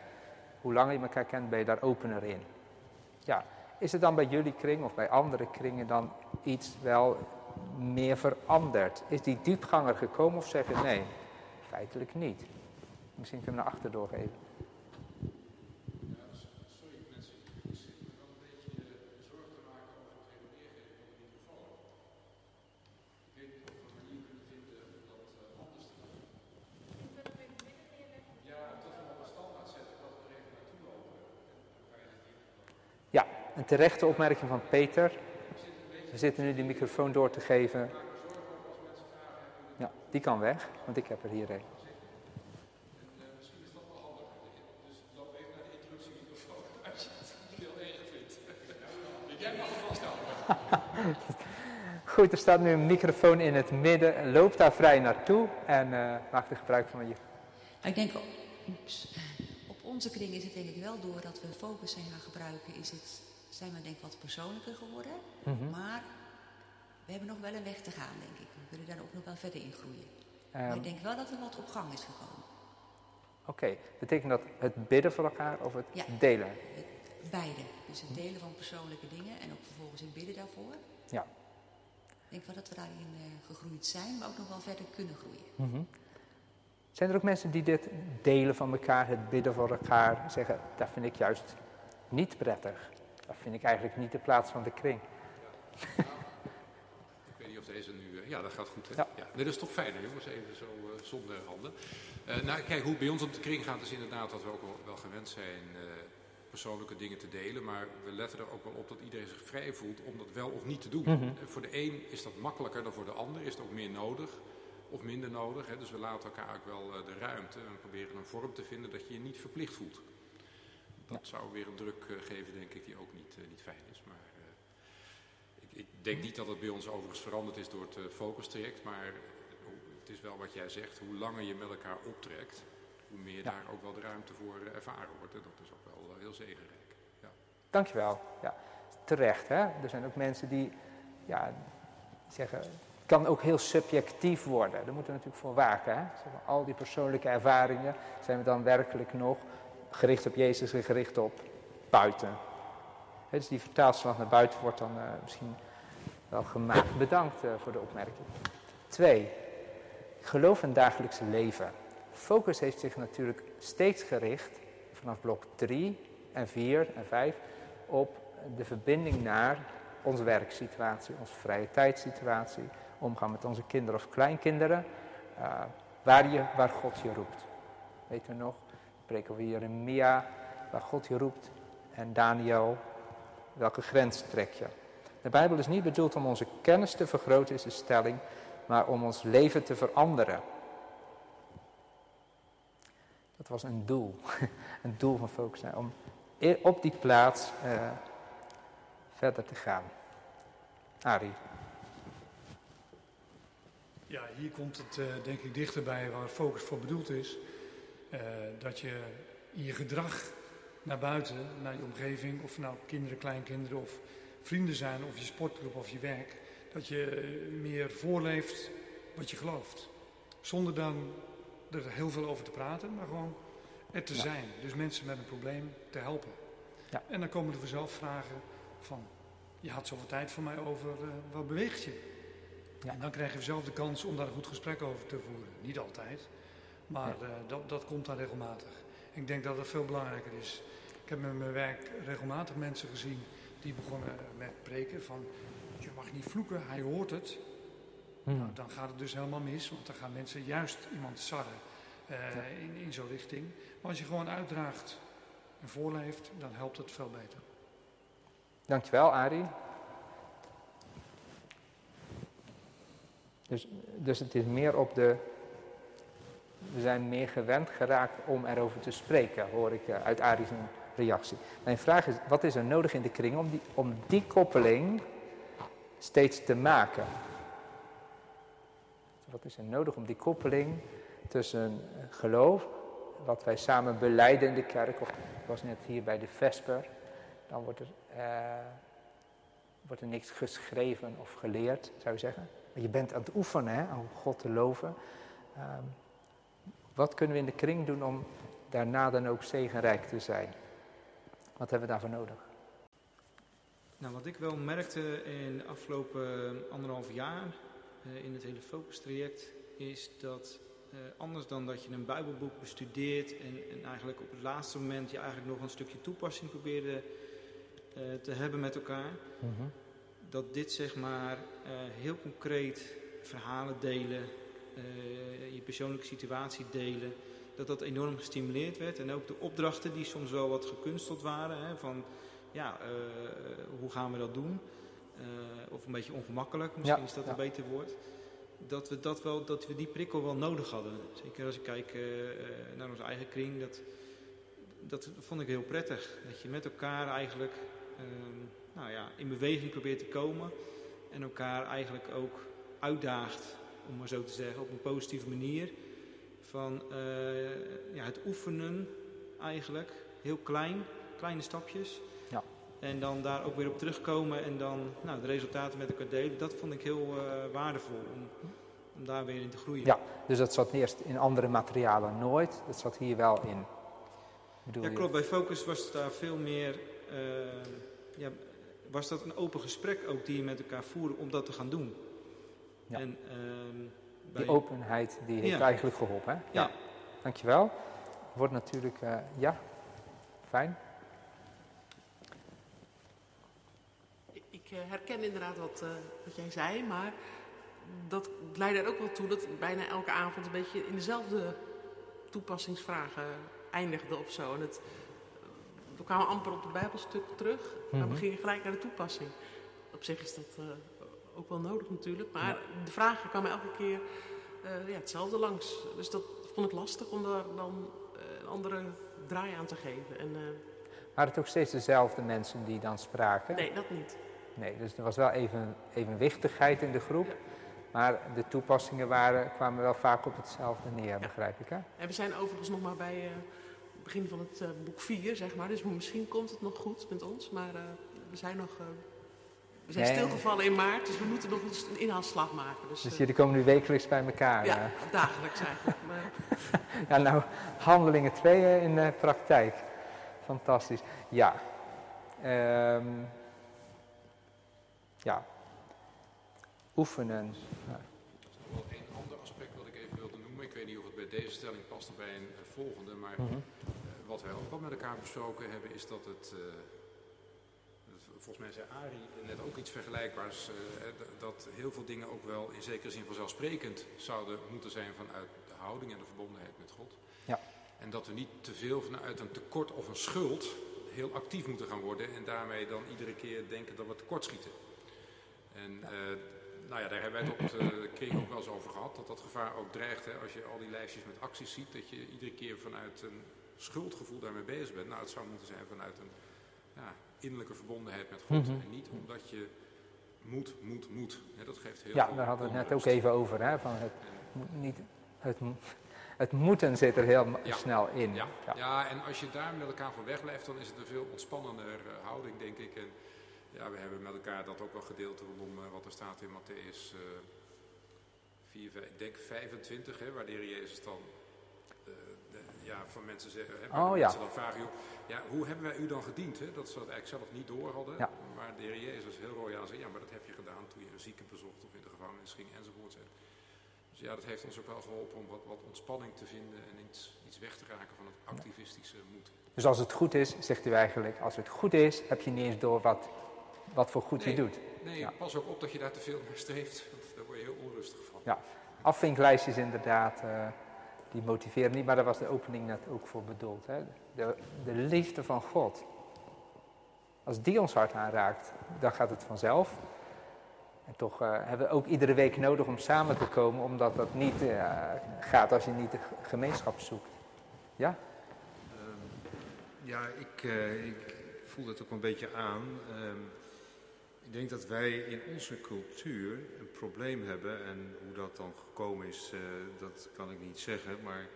Hoe langer je elkaar kent, ben je daar opener in. Ja, is het dan bij jullie kring of bij andere kringen dan iets wel meer veranderd? Is die diepganger gekomen of zeggen nee, feitelijk niet? Misschien kunnen we naar achter doorgeven. Wel een beetje zorgen te maken over het heen en weer geven van de microfoon. Ik weet niet of we een manier kunnen vinden om dat eh, anders te doen. Ja, of dat we op een standaard zetten dat we er even lopen. En dan kan je het hier. Ja, een terechte opmerking van Peter. We zitten nu die microfoon door te geven. Ja, die kan weg, want ik heb er hier een. Goed, er staat nu een microfoon in het midden. Loop daar vrij naartoe en eh, maak er gebruik van je. Ik denk, oeps, op onze kring is het denk ik wel doordat we focus zijn gaan gebruiken, is het, zijn we denk ik wat persoonlijker geworden. Mhm. Maar we hebben nog wel een weg te gaan, denk ik. Willen daar ook nog wel verder in groeien. maar Ehm, ik denk wel dat er wat op gang is gekomen. Oké, betekent dat het bidden voor elkaar of het Ja. delen? Het, beide. Dus het delen van persoonlijke dingen en ook vervolgens in bidden daarvoor. Ja. Ik denk wel dat we daarin eh, gegroeid zijn, maar ook nog wel verder kunnen groeien. Mhm. Zijn er ook mensen die dit delen van elkaar, het bidden voor elkaar, zeggen dat vind ik juist niet prettig? Dat vind ik eigenlijk niet de plaats van de kring. Ik weet niet of deze nu... eh, ja, dat gaat goed, hè? Ja. Nee, dat is toch fijner, jongens, even zo eh, zonder handen. Eh, nou, kijk, hoe het bij ons op de kring gaat is inderdaad dat we ook wel, wel gewend zijn eh, persoonlijke dingen te delen. Maar we letten er ook wel op dat iedereen zich vrij voelt om dat wel of niet te doen. Mhm. Voor de een is dat makkelijker dan voor de ander. Is het ook meer nodig of minder nodig. Hè? Dus we laten elkaar ook wel de ruimte en proberen een vorm te vinden dat je je niet verplicht voelt. Dat zou weer een druk geven, denk ik, die ook niet, niet fijn is. Ik, denk niet dat het bij ons overigens veranderd is door het eh, focus traject, maar het is wel wat jij zegt, hoe langer je met elkaar optrekt, hoe meer Ja. daar ook wel de ruimte voor eh, ervaren wordt. En dat is ook wel eh, heel zegenrijk. Ja. Dankjewel. Ja, terecht. Hè? Er zijn ook mensen die ja, zeggen, het kan ook heel subjectief worden. Daar moeten we natuurlijk voor waken. Hè? Zeg maar, al die persoonlijke ervaringen, zijn we dan werkelijk nog gericht op Jezus en gericht op buiten? Dus die vertaalslag naar buiten wordt dan misschien wel gemaakt. Bedankt eh, voor de opmerking. Twee, geloof in dagelijkse leven. Focus heeft zich natuurlijk steeds gericht, vanaf blok 3 en 4 en 5, op de verbinding naar onze werksituatie, onze vrije tijdssituatie, omgaan met onze kinderen of kleinkinderen, eh, waar, je, waar God je roept. Weten we nog? Spreken we Jeremia, waar God je roept, en Daniel, welke grens trek je? De Bijbel is niet bedoeld om onze kennis te vergroten, is de stelling, maar om ons leven te veranderen. Dat was een doel, een doel van Focus, om op die plaats eh, verder te gaan. Arie. Ja, hier komt het eh, denk ik dichterbij waar focus voor bedoeld is. Eh, dat je in je gedrag naar buiten, naar je omgeving, of nou kinderen, kleinkinderen of vrienden zijn, of je sportclub of je werk, dat je eh, meer voorleeft wat je gelooft. Zonder dan er heel veel over te praten, maar gewoon er te Ja. zijn. Dus mensen met een probleem te helpen. Ja. En dan komen er vanzelf vragen van, je had zoveel tijd voor mij over, eh, wat beweegt je? Ja. En dan krijg je zelf de kans om daar een goed gesprek over te voeren. Niet altijd, maar eh, dat, dat komt dan regelmatig. Ik denk dat dat veel belangrijker is. Ik heb met mijn werk regelmatig mensen gezien die begonnen met preken van... je mag niet vloeken, hij hoort het. Hmm. Nou, dan gaat het dus helemaal mis, want dan gaan mensen juist iemand sarren eh, in, in zo'n richting. Maar als je gewoon uitdraagt en voorleeft, dan helpt het veel beter. Dankjewel, Arie. Dus, dus het is meer op de. We zijn meer gewend geraakt om erover te spreken, hoor ik eh, uit Arie's Mijn vraag is: wat is er nodig in de kring om die, om die koppeling steeds te maken? Wat is er nodig om die koppeling tussen geloof, wat wij samen beleiden in de kerk, of was net hier bij de Vesper, dan wordt er, eh, wordt er niks geschreven of geleerd, zou je zeggen. je bent aan het oefenen hè, om God te loven. Ehm, wat kunnen we in de kring doen om daarna dan ook zegenrijk te zijn? Wat hebben we daarvoor nodig? Nou, wat ik wel merkte in de afgelopen anderhalf jaar uh, in het hele focustraject is dat uh, anders dan dat je een Bijbelboek bestudeert en, en, eigenlijk op het laatste moment je eigenlijk nog een stukje toepassing probeerde uh, te hebben met elkaar, mm -hmm. dat dit zeg maar heel concreet verhalen delen, je persoonlijke situatie delen, dat dat enorm gestimuleerd werd. En ook de opdrachten die soms wel wat gekunsteld waren, hè, van ja, hoe gaan we dat doen? of een beetje ongemakkelijk, misschien Ja, is dat ja. een beter woord dat we, dat, wel, dat we die prikkel wel nodig hadden. Zeker als ik kijk uh, naar onze eigen kring, dat, dat vond ik heel prettig. Dat je met elkaar eigenlijk uh, nou ja, in beweging probeert te komen en elkaar eigenlijk ook uitdaagt, om maar zo te zeggen, op een positieve manier. Van uh, ja, het oefenen eigenlijk, heel klein, kleine stapjes. Ja. En dan daar ook weer op terugkomen en dan nou, de resultaten met elkaar delen. Dat vond ik heel uh, waardevol om, om daar weer in te groeien. Ja, dus dat zat eerst in andere materialen nooit. Dat zat hier wel in. Bedoel Ja, klopt. Bij Focus was het daar veel meer. Uh, ja, was dat een open gesprek ook die je met elkaar voerde om dat te gaan doen. Ja. En, uh, bij... Die openheid die heeft Ja. eigenlijk geholpen. Hè? Ja. Dankjewel. Wordt natuurlijk, uh, ja, fijn. Ik, uh, herken inderdaad wat, uh, wat jij zei, maar dat leidde er ook wel toe dat bijna elke avond een beetje in dezelfde toepassingsvragen eindigde of zo. En het, we kwamen amper op het Bijbelstuk terug, maar Mhm. we gingen gelijk naar de toepassing. Op zich is dat uh, ook wel nodig natuurlijk, maar de vragen kwamen elke keer uh, ja, hetzelfde langs. Dus dat vond ik lastig om daar dan uh, een andere draai aan te geven. En, uh, Waren het ook steeds dezelfde mensen die dan spraken? nee, dat niet. Nee, dus er was wel even evenwichtigheid in de groep. Ja. Maar de toepassingen waren, kwamen wel vaak op hetzelfde neer, begrijp ik hè? En we zijn overigens nog maar bij uh, het begin van het boek 4, zeg maar. Dus misschien komt het nog goed met ons. Maar we zijn nog. We zijn Nee. stilgevallen in maart, dus we moeten nog eens een inhaalslag maken. Dus, Dus eh, jullie komen nu wekelijks bij elkaar. ja, eh. dagelijks eigenlijk. Maar, Ja, nou, handelingen 2 in de praktijk. Fantastisch. Ja. Ehm, ja. Oefenen. Er is nog wel één ander aspect wat ik even wilde noemen. Ik weet niet of het bij deze stelling past of bij een eh, volgende. Maar Mhm. eh, wat wij ook wel met elkaar besproken hebben is dat het... eh, volgens mij zei Arie net ook iets vergelijkbaars. eh, dat heel veel dingen ook wel in zekere zin vanzelfsprekend zouden moeten zijn vanuit de houding en de verbondenheid met God. Ja. En dat we niet te veel vanuit een tekort of een schuld heel actief moeten gaan worden. En daarmee dan iedere keer denken dat we tekortschieten. En eh, nou ja, daar hebben wij het op de kring ook wel eens over gehad. Dat dat gevaar ook dreigt. Hè, als je al die lijstjes met acties ziet. Dat je iedere keer vanuit een schuldgevoel daarmee bezig bent. Nou, het zou moeten zijn vanuit een ja, innerlijke verbondenheid met God. Mhm. En niet omdat je moet, moet, moet. Dat geeft heel Ja, veel daar hadden we het net ook even over. Hè, van het, niet, het, het moeten zit er heel Ja. snel in. Ja, ja. en als je daar met elkaar van wegblijft, dan is het een veel ontspannender eh, houding, denk ik. En ja, we hebben met elkaar dat ook wel gedeeld rondom eh, wat er staat in Matthäus eh 4, vijf- ik denk 25, hè, waar de Heer Jezus dan ja, van mensen zeggen, hè, waar Oh, de ja. dan vragen, joh, ja, hoe hebben wij u dan gediend? Hè? Dat ze dat eigenlijk zelf niet door hadden. Ja. Maar de Heer Jezus heel royaal zei, ja, maar dat heb je gedaan toen je een zieke bezocht of in de gevangenis ging enzovoort. Dus ja, dat heeft ons ook wel geholpen om wat, wat ontspanning te vinden en iets, iets weg te raken van het activistische moeten. Dus als het goed is, zegt u eigenlijk, als het goed is, heb je niet eens door wat, wat voor goed Nee. je doet. Nee, Ja. pas ook op dat je daar te veel naar streeft, want daar word je heel onrustig van. Ja. Afvinklijstjes inderdaad, eh, die motiveren niet, maar daar was de opening net ook voor bedoeld. Hè? De, de liefde van God. Als die ons hart aanraakt, dan gaat het vanzelf. En toch eh, hebben we ook iedere week nodig om samen te komen, omdat dat niet eh, gaat als je niet de gemeenschap zoekt. Ja? Ehm, ja, ik, eh, ik voel dat ook een beetje aan. Ik denk dat wij in onze cultuur een probleem hebben. En hoe dat dan gekomen is, eh, dat kan ik niet zeggen. Maar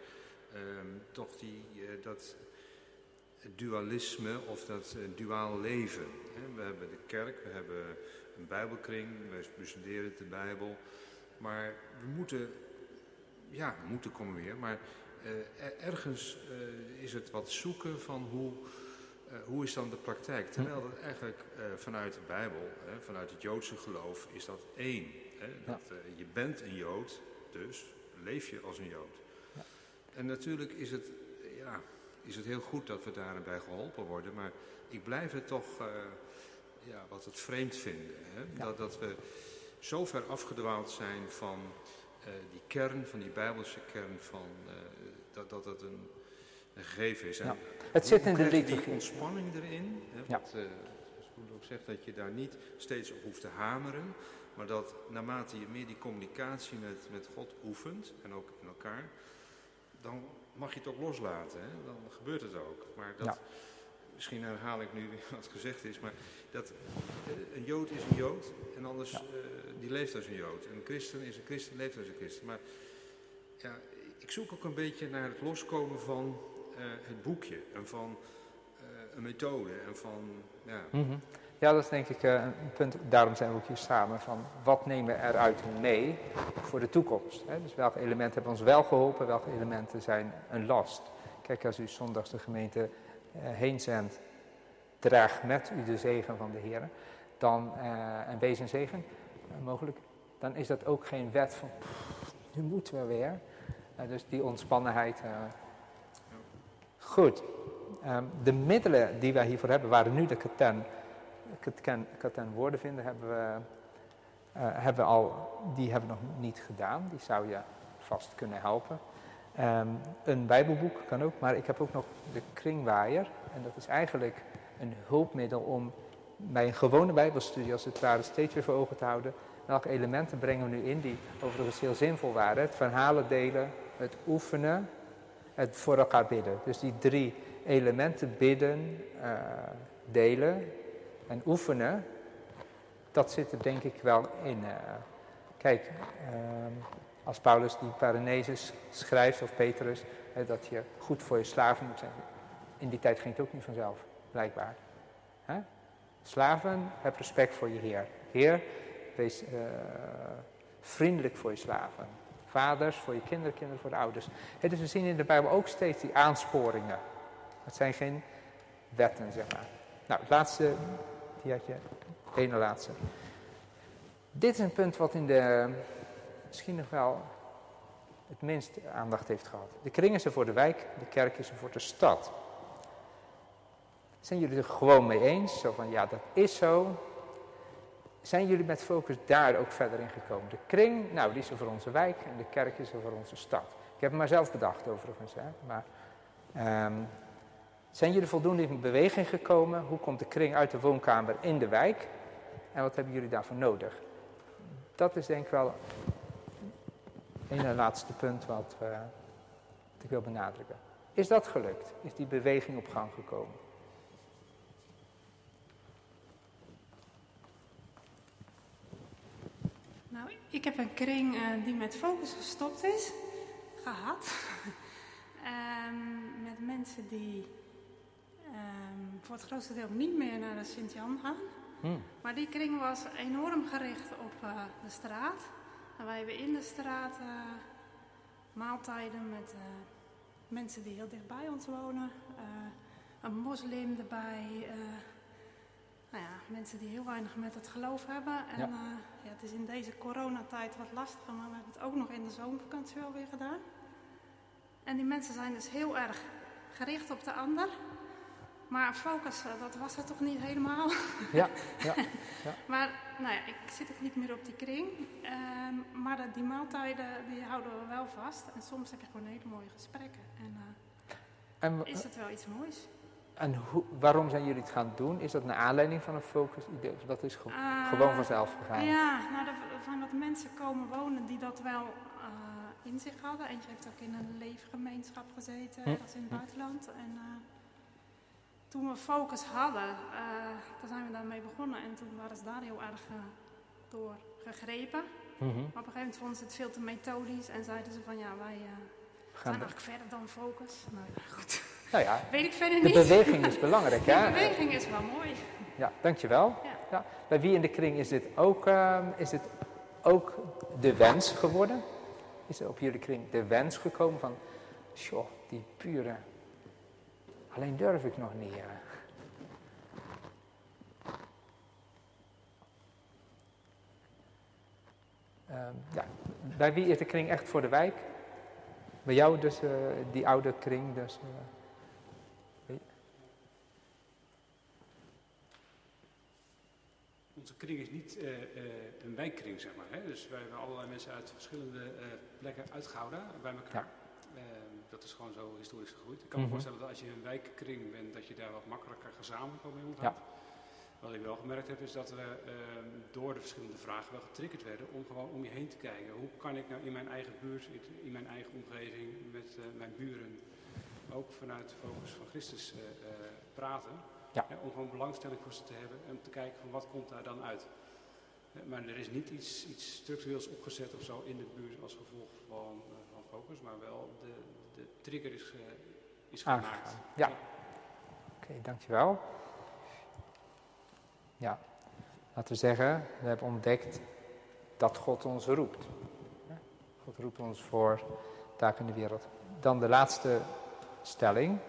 ehm, toch die, eh, dat dualisme of dat eh, duaal leven. Hè. We hebben de kerk, we hebben een bijbelkring, we bestuderen de Bijbel. Maar we moeten, ja, we moeten komen weer, maar ergens is het wat zoeken van hoe, hoe is dan de praktijk. Terwijl dat eigenlijk vanuit de Bijbel, vanuit het Joodse geloof, is dat één. Hè? Dat, je bent een Jood, dus leef je als een Jood. Ja. En natuurlijk is het, ja, is het heel goed dat we daarbij geholpen worden, maar ik blijf het toch ja, wat het vreemd vinden. Hè? Dat, dat we zo ver afgedwaald zijn van die kern, van die bijbelse kern van dat dat, dat een, een gegeven is. Ja. Het zit in de liturgie. die ontspanning erin. Hè, ja. wat, uh, zoals ook zegt, dat je daar niet steeds op hoeft te hameren. Maar dat naarmate je meer die communicatie met, met God oefent, en ook in elkaar, dan mag je het ook loslaten. Hè? Dan gebeurt het ook. Maar dat, misschien herhaal ik nu wat gezegd is, maar dat uh, een Jood is een Jood en anders ja. uh, die leeft als een Jood. En een christen is een christen, leeft als een christen. Maar ja, ik zoek ook een beetje naar het loskomen van het boekje en van uh, een methode en van, ja. -hmm. Ja, dat is denk ik uh, een punt, daarom zijn we ook hier samen, van wat nemen we eruit mee voor de toekomst. Dus welke elementen hebben ons wel geholpen, welke elementen zijn een last. Kijk, als u zondags de gemeente heen zendt, draag met u de zegen van de Heer, dan, en wees een zegen, mogelijk, dan is dat ook geen wet van, nu moeten we weer. Dus die ontspannenheid. Goed. Um, de middelen die wij hiervoor hebben, waren nu de katen, katen, katen woorden vinden, hebben we, uh, hebben we al, die hebben we nog niet gedaan. Die zou je vast kunnen helpen. Um, een bijbelboek kan ook, maar ik heb ook nog de kringwaaier. En dat is eigenlijk een hulpmiddel om bij een gewone bijbelstudie als het ware steeds weer voor ogen te houden. Welke elementen brengen we nu in die overigens heel zinvol waren. Het verhalen delen, het oefenen, het voor elkaar bidden. Dus die drie elementen, bidden, uh, delen en oefenen, dat zit er denk ik wel in. Uh, kijk, uh, als Paulus die Paraneses schrijft, of Petrus, dat je goed voor je slaven moet zijn. In die tijd ging het ook niet vanzelf, blijkbaar. Slaven, heb respect voor je Heer. Heer, wees vriendelijk voor je slaven vaders, voor je kinderen, kinderen voor de ouders. Dus we zien in de Bijbel ook steeds die aansporingen. Het zijn geen wetten, zeg maar. Nou, het laatste, die had je, ene laatste. Dit is een punt wat in de, misschien nog wel het minst aandacht heeft gehad. De kring is er voor de wijk, de kerk is voor de stad. Zijn jullie er gewoon mee eens? Zo van, ja, dat is zo zijn jullie met focus daar ook verder in gekomen? De kring, nou, die is er voor onze wijk en de kerk is er voor onze stad. Ik heb het maar zelf bedacht overigens. Hè? Maar, um, zijn jullie voldoende in beweging gekomen? Hoe komt de kring uit de woonkamer in de wijk? En wat hebben jullie daarvoor nodig? Dat is denk ik wel een laatste punt wat, uh, wat ik wil benadrukken. Is dat gelukt? Is die beweging op gang gekomen? Ik heb een kring uh, die met focus gestopt is, gehad. um, met mensen die um, voor het grootste deel niet meer naar de Sint-Jan gaan. Hmm. Maar die kring was enorm gericht op uh, de straat. En wij hebben in de straat uh, maaltijden met mensen die heel dicht bij ons wonen. een moslim erbij nou ja, mensen die heel weinig met het geloof hebben. En ja. Ja, het is in deze coronatijd wat lastiger, maar we hebben het ook nog in de zomervakantie wel weer gedaan. En die mensen zijn dus heel erg gericht op de ander. Maar focus, dat was er toch niet helemaal. Ja, ja. ja. maar nou ja, ik zit ook niet meer op die kring. Um, maar die maaltijden, die houden we wel vast. En soms heb je gewoon hele mooie gesprekken. En, uh, en is het wel iets moois. En hoe, waarom zijn jullie het gaan doen? Is dat naar aanleiding van een focus idee? Of dat is uh, gewoon vanzelf gegaan? Ja, nou, van wat mensen komen wonen die dat wel uh, in zich hadden. Eentje heeft ook in een leefgemeenschap gezeten, hm. als in het buitenland. En uh, toen we focus hadden, toen zijn we daarmee begonnen. En toen waren ze daar heel erg door gegrepen. Mm -hmm. Maar op een gegeven moment vonden ze het veel te methodisch en zeiden ze van ja, wij zijn eigenlijk verder dan focus. Nou ja, goed. Nou ja, Weet ik verder de niet. beweging is belangrijk. hè? De beweging is wel mooi. Ja, dankjewel. Ja. ja. Bij wie in de kring is dit ook, uh, is dit ook de wens geworden? Is er op jullie kring de wens gekomen van, joh, die pure, alleen durf ik nog niet. Ja. Ehm, ja. Bij wie is de kring echt voor de wijk? Bij jou dus, uh, die oude kring. Dus, Onze kring is niet uh, een wijkkring, zeg maar. Hè? Dus wij hebben allerlei mensen uit verschillende plekken uitgehouden bij elkaar. Ja. Ehm, dat is gewoon zo historisch gegroeid. Ik kan me mm -hmm. voorstellen dat als je een wijkkring bent, dat je daar wat makkelijker gezamenlijk mee omgaat. Ja. Wat ik wel gemerkt heb is dat we uh, door de verschillende vragen wel getriggerd werden om gewoon om je heen te kijken. Hoe kan ik nou in mijn eigen buurt, in mijn eigen omgeving, met mijn buren, ook vanuit de focus van Christus praten. Ja. om gewoon belangstelling voor ze te hebben en te kijken van wat komt daar dan uit. maar er is niet iets, iets structureels opgezet of zo in de buurt als gevolg van, van focus, maar wel de, de trigger is, is gemaakt. Ja. ja. Oké, okay, dankjewel. Ja, laten we zeggen, we hebben ontdekt dat God ons roept. God roept ons voor taak in de wereld. Dan de laatste stelling.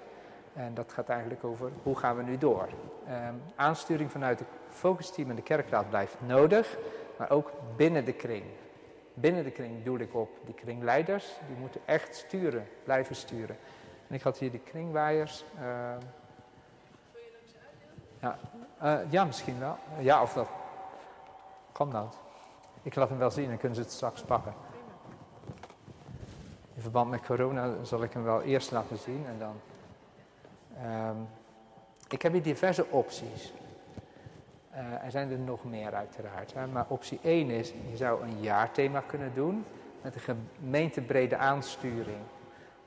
En dat gaat eigenlijk over hoe gaan we nu door. Um, aansturing vanuit het focusteam en de kerkraad blijft nodig, maar ook binnen de kring. Binnen de kring doe ik op die kringleiders, die moeten echt sturen, blijven sturen. En ik had hier de kringwaaiers. Uh, ja, uh, ja, misschien wel. Ja, of dat. Kan dat. Ik laat hem wel zien en kunnen ze het straks pakken. In verband met corona zal ik hem wel eerst laten zien en dan. Um, ik heb hier diverse opties. Uh, er zijn er nog meer uiteraard. Hè, maar optie 1 is, je zou een jaarthema kunnen doen met een gemeentebrede aansturing.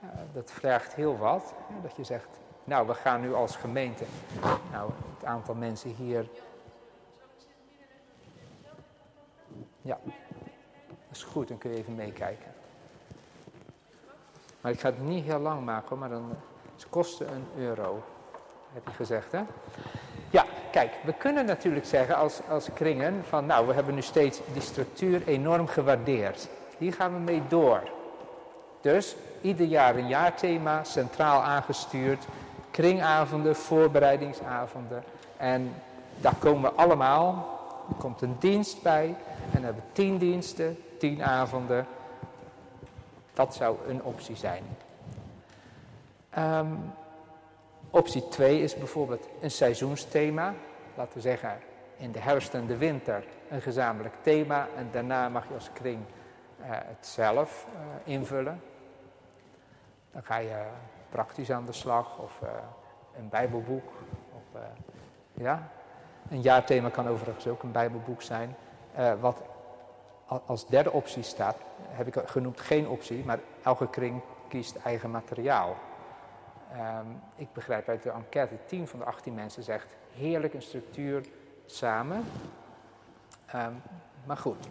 Uh, dat vraagt heel wat. Hè, dat je zegt, nou, we gaan nu als gemeente. Nou, het aantal mensen hier. Ja, dat is goed, dan kun je even meekijken. Maar ik ga het niet heel lang maken, maar dan. Het kosten een euro. Heb je gezegd, hè? Ja, kijk, we kunnen natuurlijk zeggen als, als kringen van nou, we hebben nu steeds die structuur enorm gewaardeerd. Hier gaan we mee door. Dus ieder jaar een jaarthema, centraal aangestuurd kringavonden, voorbereidingsavonden. En daar komen we allemaal. Er komt een dienst bij. En hebben tien diensten, tien avonden. Dat zou een optie zijn. Um, optie 2 is bijvoorbeeld een seizoensthema. Laten we zeggen in de herfst en de winter een gezamenlijk thema. En daarna mag je als kring uh, het zelf uh, invullen. Dan ga je praktisch aan de slag of een bijbelboek. Of, ja. Een jaarthema kan overigens ook een bijbelboek zijn. Wat als derde optie staat, heb ik genoemd geen optie, maar elke kring kiest eigen materiaal. Um, ik begrijp uit de enquête, 10 van de 18 mensen zegt heerlijk een structuur samen. Um, maar goed,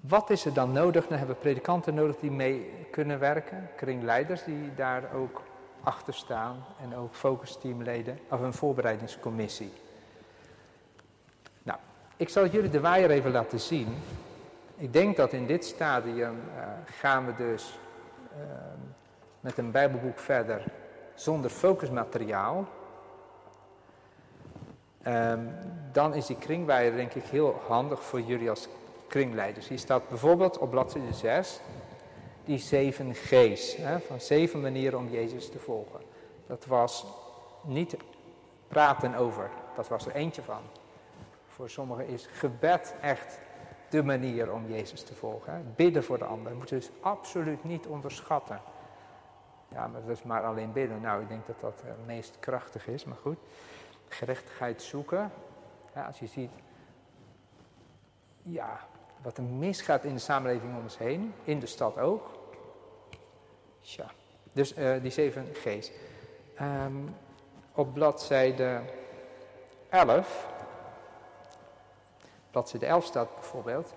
wat is er dan nodig? Dan hebben we predikanten nodig die mee kunnen werken, kringleiders die daar ook achter staan en ook focusteamleden of een voorbereidingscommissie. Nou, ik zal jullie de waaier even laten zien. Ik denk dat in dit stadium uh, gaan we dus uh, met een bijbelboek verder zonder focusmateriaal. Um, dan is die kringwaaier denk ik heel handig voor jullie als kringleiders. Hier staat bijvoorbeeld op bladzijde 6 die zeven G's, hè, van zeven manieren om Jezus te volgen. Dat was niet praten over, dat was er eentje van. Voor sommigen is gebed echt de manier om Jezus te volgen. Bidden voor de ander, moet je dus absoluut niet onderschatten. Ja, maar dat is maar alleen bidden. Nou, ik denk dat dat het meest krachtig is, maar goed. Gerechtigheid zoeken. Ja, als je ziet, ja, wat er misgaat in de samenleving om ons heen, in de stad ook. Tja, dus uh, die zeven G's. Um, op bladzijde 11, bladzijde 11 staat bijvoorbeeld,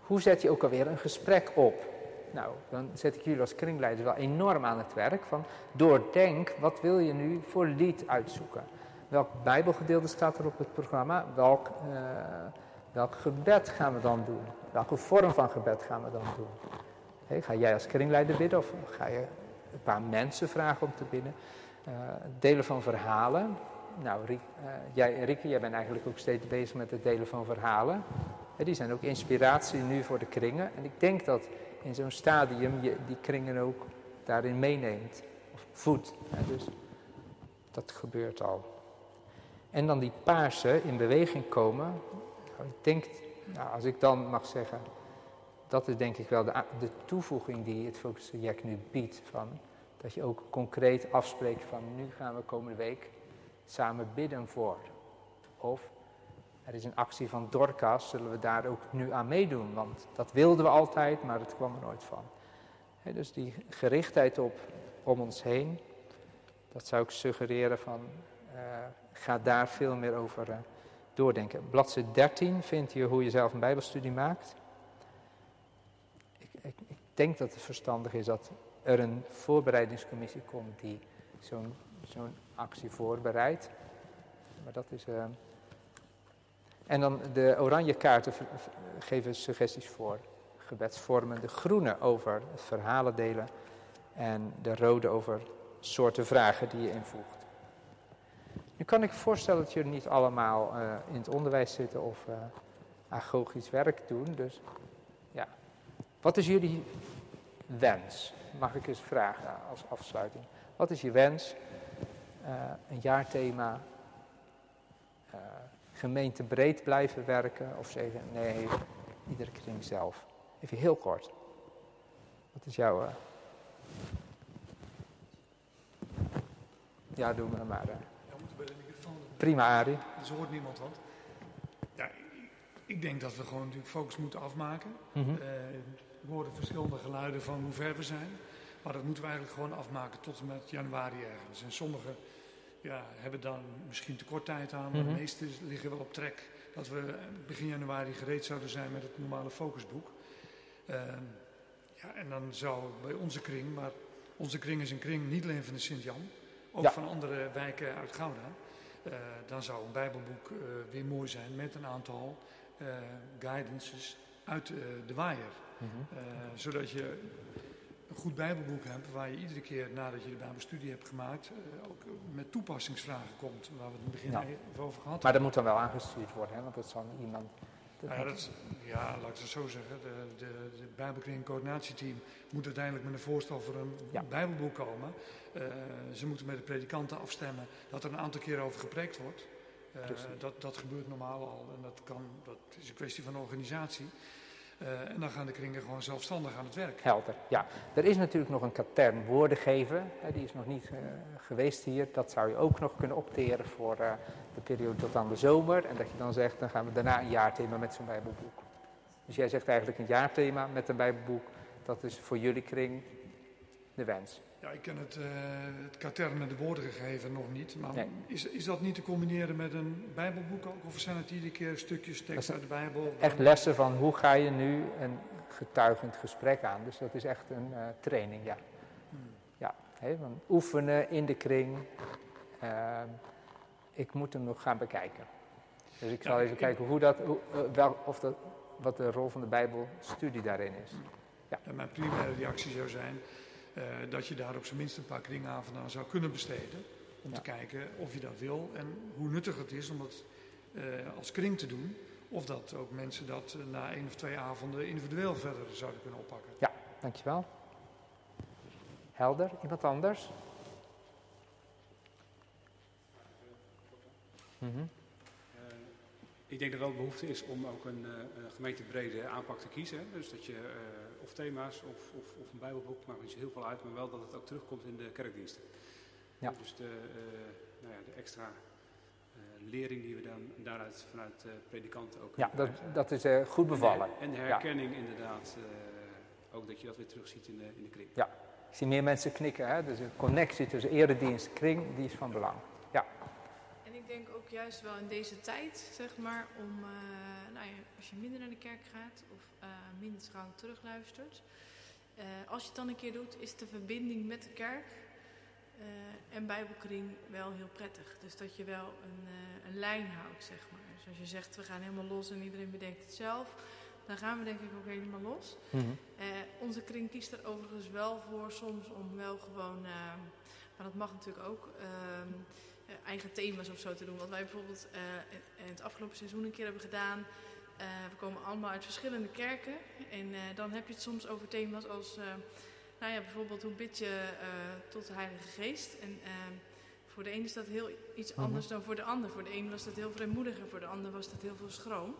hoe zet je ook alweer een gesprek op? Nou, dan zet ik jullie als kringleiders wel enorm aan het werk van doordenk, wat wil je nu voor lied uitzoeken? Welk bijbelgedeelte staat er op het programma? Welk... Uh, Welk gebed gaan we dan doen? Welke vorm van gebed gaan we dan doen? ga jij als kringleider bidden of ga je een paar mensen vragen om te bidden? Uh, delen van verhalen. Nou, Riek, uh, jij, Rieke, jij bent eigenlijk ook steeds bezig met het delen van verhalen. die zijn ook inspiratie nu voor de kringen. En ik denk dat in zo'n stadium je die kringen ook daarin meeneemt. Of voedt. dus dat gebeurt al. En dan die paarse in beweging komen. Nou, ik denk, nou, als ik dan mag zeggen, dat is denk ik wel de, de toevoeging die het Focus nu biedt. Van, dat je ook concreet afspreekt van nu gaan we komende week samen bidden voor. Of er is een actie van Dorcas, zullen we daar ook nu aan meedoen? Want dat wilden we altijd, maar het kwam er nooit van. dus die gerichtheid op om ons heen, dat zou ik suggereren van, uh, ga daar veel meer over uh, doordenken. Bladzijde 13 vindt je hoe je zelf een bijbelstudie maakt. Ik, ik, ik denk dat het verstandig is dat er een voorbereidingscommissie komt die zo'n actie voorbereidt. Maar dat is... Uh, en dan de oranje kaarten geven suggesties voor gebedsvormen. De groene over het verhalen delen. En de rode over soorten vragen die je invoegt. Nu kan ik voorstellen dat jullie niet allemaal uh, in het onderwijs zitten of uh, agogisch werk doen. Dus ja, wat is jullie wens? Mag ik eens vragen als afsluiting. Wat is je wens? Uh, een jaarthema? Gemeente breed blijven werken? Of zeggen nee, iedere kring zelf? Even heel kort. Wat is jouw... Ja, doe maar maar. Prima, Arie. Zo hoort niemand wat. Ja, ik denk dat we gewoon natuurlijk focus moeten afmaken. Mm -hmm. uh, we horen verschillende geluiden van hoe ver we zijn. Maar dat moeten we eigenlijk gewoon afmaken tot en met januari ergens. En sommigen ja, hebben dan misschien te kort tijd aan, maar mm -hmm. de meeste liggen wel op trek. Dat we begin januari gereed zouden zijn met het normale focusboek. Uh, ja, en dan zou bij onze kring, maar onze kring is een kring niet alleen van de Sint-Jan, ook ja. van andere wijken uit Gouda. Uh, dan zou een Bijbelboek uh, weer mooi zijn met een aantal uh, guidances uit de waaier. Mm -hmm. zodat je een goed Bijbelboek hebt waar je iedere keer nadat je de Bijbelstudie hebt gemaakt ook met toepassingsvragen komt, waar we het in het begin ja. even over gehad Maar dat moet dan wel aangestuurd worden, hè? want dat zal iemand ja, dat, ja, laat ik het zo zeggen. De, de, de Bijbelkring coördinatieteam moet uiteindelijk met een voorstel voor een ja. Bijbelboek komen. Uh, ze moeten met de predikanten afstemmen dat er een aantal keer over gepreekt wordt. Uh, dat, dat gebeurt normaal al en dat, kan, dat is een kwestie van organisatie. Uh, en dan gaan de kringen gewoon zelfstandig aan het werk. Helder, ja. Er is natuurlijk nog een katern woordengever. Hè, die is nog niet uh, geweest hier. Dat zou je ook nog kunnen opteren voor uh, de periode tot aan de zomer. En dat je dan zegt, dan gaan we daarna een jaarthema met zo'n bijbelboek. Dus jij zegt eigenlijk een jaarthema met een bijbelboek. Dat is voor jullie kring de wens. Ja, ik ken het, uh, het katern met de woorden gegeven nog niet. Maar nee. is, is dat niet te combineren met een bijbelboek ook? Of zijn het iedere keer stukjes tekst uit de Bijbel? Echt lessen van hoe ga je nu een getuigend gesprek aan. Dus dat is echt een uh, training, ja. Hmm. Ja, van oefenen in de kring. Uh, ik moet hem nog gaan bekijken. Dus ik zal ja, even ik, kijken hoe dat, hoe, wel, of dat, wat de rol van de Bijbelstudie daarin is. Ja. Mijn primaire reactie zou zijn dat je daar op zijn minst een paar kringavonden aan zou kunnen besteden. Om ja. te kijken of je dat wil en hoe nuttig het is om het uh, als kring te doen. Of dat ook mensen dat uh, na één of twee avonden individueel verder zouden kunnen oppakken. Ja, dankjewel. Helder, iemand anders? Mm -hmm. Ik denk dat er wel behoefte is om ook een gemeentebrede aanpak te kiezen. Dus dat je of thema's of, of, of een bijbelboek, maakt niet zo heel veel uit, maar wel dat het ook terugkomt in de kerkdiensten. Ja. Dus de, uh, nou ja, de extra lering die we dan daaruit vanuit predikanten ook Ja, dat, dat is goed bevallen. En de, en de herkenning ja. inderdaad, ook dat je dat weer terugziet in de, in de kring. Ja, ik zie meer mensen knikken, hè? dus de connectie tussen eredienst en kring, die is van belang. Ja. En ik denk ook juist wel in deze tijd, zeg maar, om, nou ja, als je minder naar de kerk gaat of uh, minder trouw terugluistert. Uh, als je het dan een keer doet, is de verbinding met de kerk eh, en Bijbelkring wel heel prettig. Dus dat je wel een, een lijn houdt, zeg maar. Dus als je zegt, we gaan helemaal los en iedereen bedenkt het zelf, dan gaan we denk ik ook helemaal los. Mhm. Onze kring kiest er overigens wel voor soms om wel gewoon, maar dat mag natuurlijk ook, ehm, eigen thema's of zo te doen. Wat wij bijvoorbeeld in het afgelopen seizoen een keer hebben gedaan. we komen allemaal uit verschillende kerken. En dan heb je het soms over thema's als nou ja, bijvoorbeeld hoe bid je tot de Heilige Geest? En uh, voor de een is dat heel iets Mhm. anders dan voor de ander. Voor de een was dat heel vrijmoediger, voor de ander was dat heel veel schroom.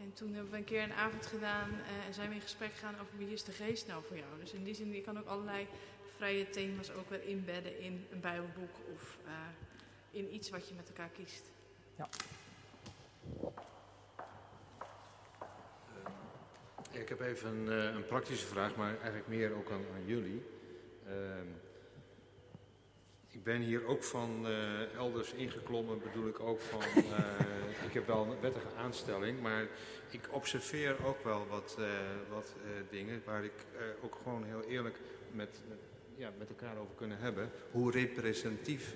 En toen hebben we een keer een avond gedaan uh, en zijn we in gesprek gegaan over wie is de geest nou voor jou. Dus in die zin, je kan ook allerlei vrije thema's ook weer inbedden in een bijbelboek of uh, in iets wat je met elkaar kiest. Ja. Ik heb even een, uh, een, praktische vraag, maar eigenlijk meer ook aan, aan jullie. Uh, ik ben hier ook van uh, elders ingeklommen, bedoel ik ook van. ik heb wel een wettige aanstelling, maar ik observeer ook wel wat, wat dingen waar ik ook gewoon heel eerlijk met, met, ja, met elkaar over kunnen hebben. Hoe representatief,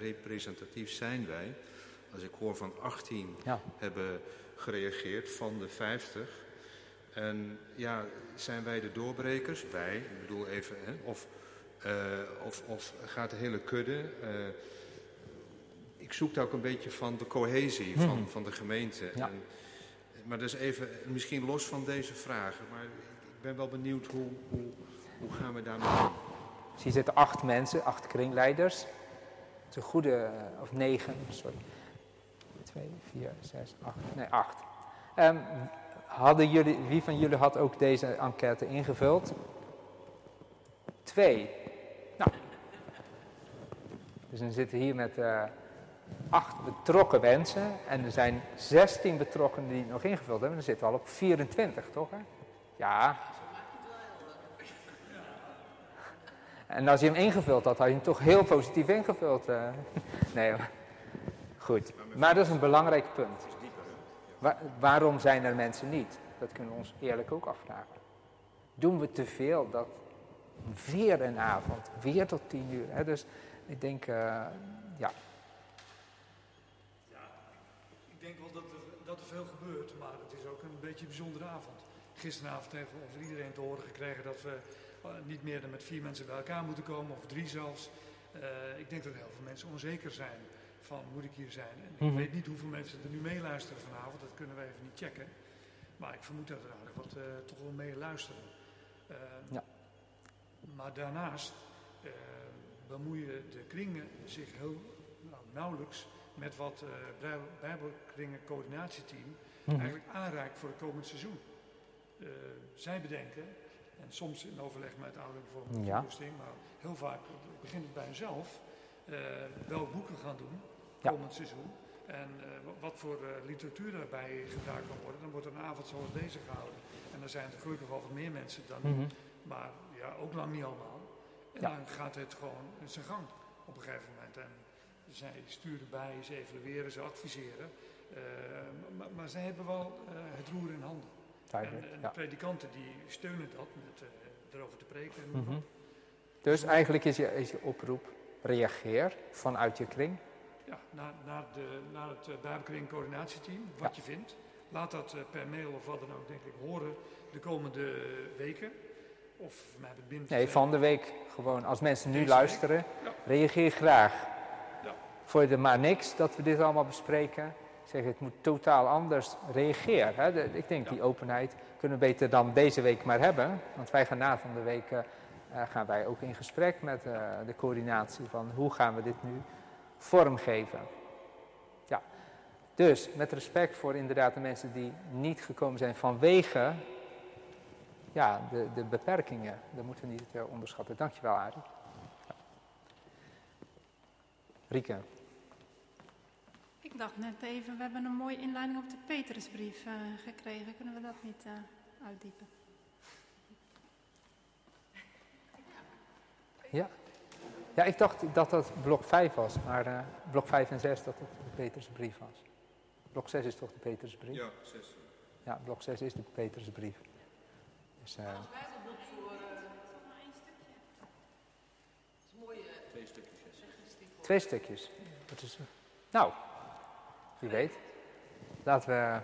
representatief zijn wij? Als ik hoor van 18 ja. hebben gereageerd van de 50. En ja, zijn wij de doorbrekers? Wij, ik bedoel even, hè? Of, uh, of, of gaat de hele kudde? Uh, ik zoek daar ook een beetje van de cohesie van, Hmm. van de gemeente. Ja. En, maar dat is even, misschien los van deze vragen, maar ik ben wel benieuwd hoe, hoe, hoe gaan we daarmee om? Dus hier zitten acht mensen, acht kringleiders. Het is een goede, uh, of negen, sorry. Twee, vier, zes, acht, nee, acht. Um, Hadden jullie, wie van jullie had ook deze enquête ingevuld? Twee. Nou. Dus dan zitten hier met uh, acht betrokken mensen. En er zijn 16 betrokkenen die het nog ingevuld hebben. Dan zitten we al op 24, toch? Hè? Ja. En als je hem ingevuld had, had je hem toch heel positief ingevuld. Uh. Nee, goed. Maar dat is een belangrijk punt. Waar, waarom zijn er mensen niet? Dat kunnen we ons eerlijk ook afvragen. Doen we te veel? Dat weer een avond, weer tot tien uur. Hè? Dus ik denk, uh, ja. Ja, ik denk wel dat er, dat veel gebeurt, maar het is ook een beetje een bijzondere avond. Gisteravond hebben we over iedereen te horen gekregen dat we niet meer dan met vier mensen bij elkaar moeten komen, of drie zelfs. Uh, ik denk dat heel veel mensen onzeker zijn van moet ik hier zijn. En ik Mhm. weet niet hoeveel mensen er nu meeluisteren vanavond, dat kunnen we even niet checken. Maar ik vermoed dat er aardig wat uh, toch wel mee luisteren. Uh, ja. Maar daarnaast bemoeien de kringen zich heel nou, nauwelijks met wat uh, Bijbelkringen coördinatieteam Mhm. eigenlijk aanreikt voor het komend seizoen. Zij bedenken, en soms in overleg met ouder bijvoorbeeld, Ja. toerusting, maar heel vaak begint het bij hunzelf, uh, welke boeken gaan doen Ja. komend seizoen. En uh, wat voor uh, literatuur daarbij gebruikt kan worden. Dan wordt er een avond zoals deze gehouden. En dan zijn er gelukkig wel wat meer mensen dan. Mhm. Maar ja, ook lang niet allemaal. En Ja. dan gaat het gewoon in zijn gang op een gegeven moment. En zij sturen bij, ze evalueren, ze adviseren. Uh, maar, maar zij hebben wel het roer in handen. Duidelijk, en, en ja. de predikanten die steunen dat met uh, erover te preken. Mhm. Dus eigenlijk is je, is je oproep, reageer vanuit je kring. Ja, naar, naar, de, naar het uh, Bijbelkring coördinatieteam, wat je vindt. Laat dat per mail of wat dan ook, denk ik, horen de komende weken. Of binnen. Nee, van de week gewoon. Als mensen nu luisteren? Ja. reageer graag. Ja. Voor de maar niks dat we dit allemaal bespreken. Ik zeg, het moet totaal anders. Reageer. Hè. De- ik denk Ja. die openheid kunnen we beter dan deze week maar hebben. Want wij gaan na van de week eh, eh, gaan wij ook in gesprek met eh, de coördinatie van hoe gaan we dit nu vormgeven. Ja. Dus met respect voor inderdaad de mensen die niet gekomen zijn vanwege ja, de, de beperkingen. Dat moeten we niet onderschatten. Dankjewel, Arie. Ja. Rieke. Ik dacht net even, we hebben een mooie inleiding op de Petrusbrief eh, gekregen. Kunnen we dat niet eh, uitdiepen? Ja. Ja, ik dacht dat dat blok 5 was, maar eh, blok 5 en 6 dat het de Petersbrief was. Blok 6 is toch de Petersbrief? Ja, zes. Ja, blok 6 is de Petersbrief. Dus, eh, Bijbelboek voor. eh, is mooi. Twee stukjes. Twee stukjes. Wat is, nou, wie weet. Laten we.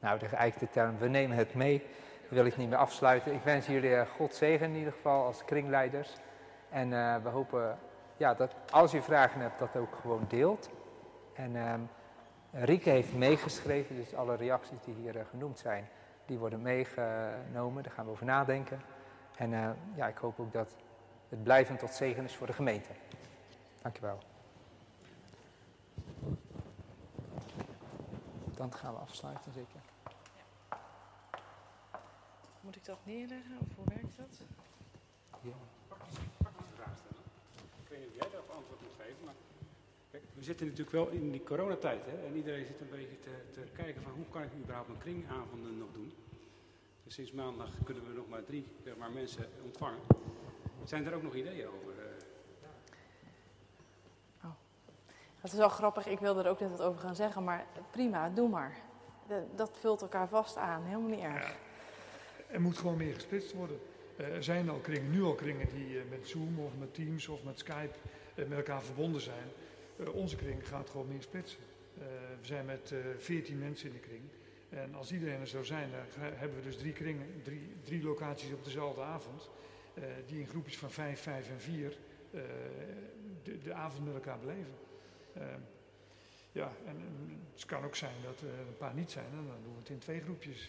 Nou, de term, we nemen het mee, wil ik niet meer afsluiten. Ik wens jullie eh, God zegen in ieder geval als kringleiders. En uh, we hopen ja, dat als u vragen hebt, dat ook gewoon deelt. En um, Rieke heeft meegeschreven, dus alle reacties die hier uh, genoemd zijn, die worden meegenomen. Daar gaan we over nadenken. En ja, ik hoop ook dat het blijvend tot zegen is voor de gemeente. Dankjewel. Dan gaan we afsluiten, zeker. Moet ik dat neerleggen of hoe werkt dat? Ja. Ik weet niet of jij daarop antwoord moet geven, maar kijk, we zitten natuurlijk wel in die coronatijd hè, en iedereen zit een beetje te, te kijken van hoe kan ik überhaupt mijn kringavonden nog doen. Dus sinds maandag kunnen we nog maar drie zeg maar, mensen ontvangen. Zijn er ook nog ideeën over? Oh. Het is wel grappig, ik wilde er ook net wat over gaan zeggen, maar prima, doe maar. Dat vult elkaar vast aan, helemaal niet erg. Er moet gewoon meer gesplitst worden. Uh, er zijn al kringen, nu al kringen die uh, met Zoom of met Teams of met Skype uh, met elkaar verbonden zijn. onze kring gaat gewoon meer splitsen. we zijn met veertien mensen in de kring. En als iedereen er zou zijn, dan hebben we dus drie kringen, drie, drie locaties op dezelfde avond. die in groepjes van vijf, vijf en vier de, de, avond met elkaar beleven. Ja, en, en, het kan ook zijn dat er een paar niet zijn en dan doen we het in twee groepjes.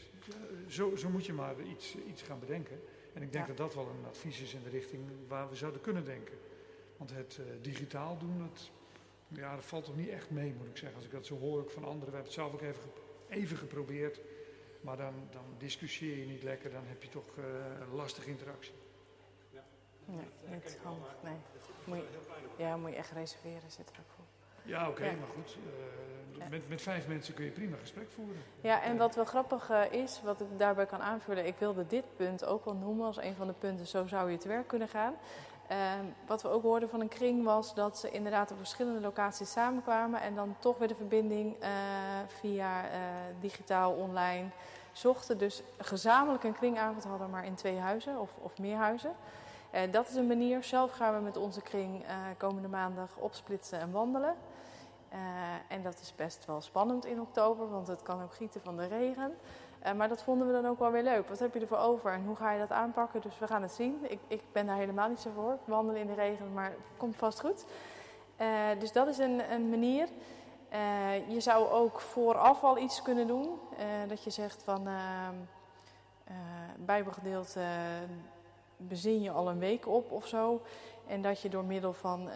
zo, zo moet je maar iets, iets gaan bedenken. En ik denk dat dat wel een advies is in de richting waar we zouden kunnen denken. Want het uh, digitaal doen, dat, ja, dat valt toch niet echt mee, moet ik zeggen. Als ik dat zo hoor ook van anderen. We hebben het zelf ook even, even geprobeerd. Maar dan, dan discussieer je niet lekker, dan heb je toch uh, lastige interactie. Ja. Nee, niet handig. Nee. Moet je, ja, moet je echt reserveren, zit er ook voor. Ja, oké, okay, ja. maar goed. Uh, met, met vijf mensen kun je prima gesprek voeren. Ja, en wat wel grappig uh, is, wat ik daarbij kan aanvullen, ik wilde dit punt ook wel noemen als een van de punten, zo zou je te werk kunnen gaan. Uh, wat we ook hoorden van een kring was dat ze inderdaad op verschillende locaties samenkwamen en dan toch weer de verbinding via digitaal, online zochten. Dus gezamenlijk een kringavond hadden, maar in twee huizen of, of meer huizen. dat is een manier. Zelf gaan we met onze kring komende maandag opsplitsen en wandelen. Uh, en dat is best wel spannend in oktober, want het kan ook gieten van de regen. Uh, maar dat vonden we dan ook wel weer leuk. Wat heb je ervoor over en hoe ga je dat aanpakken? Dus we gaan het zien. Ik, ik ben daar helemaal niet zo voor, wandelen in de regen, maar het komt vast goed. Uh, dus dat is een, een manier. je zou ook vooraf al iets kunnen doen. dat je zegt van ehm, Bijbelgedeelte bezin je al een week op of zo. En dat je door middel van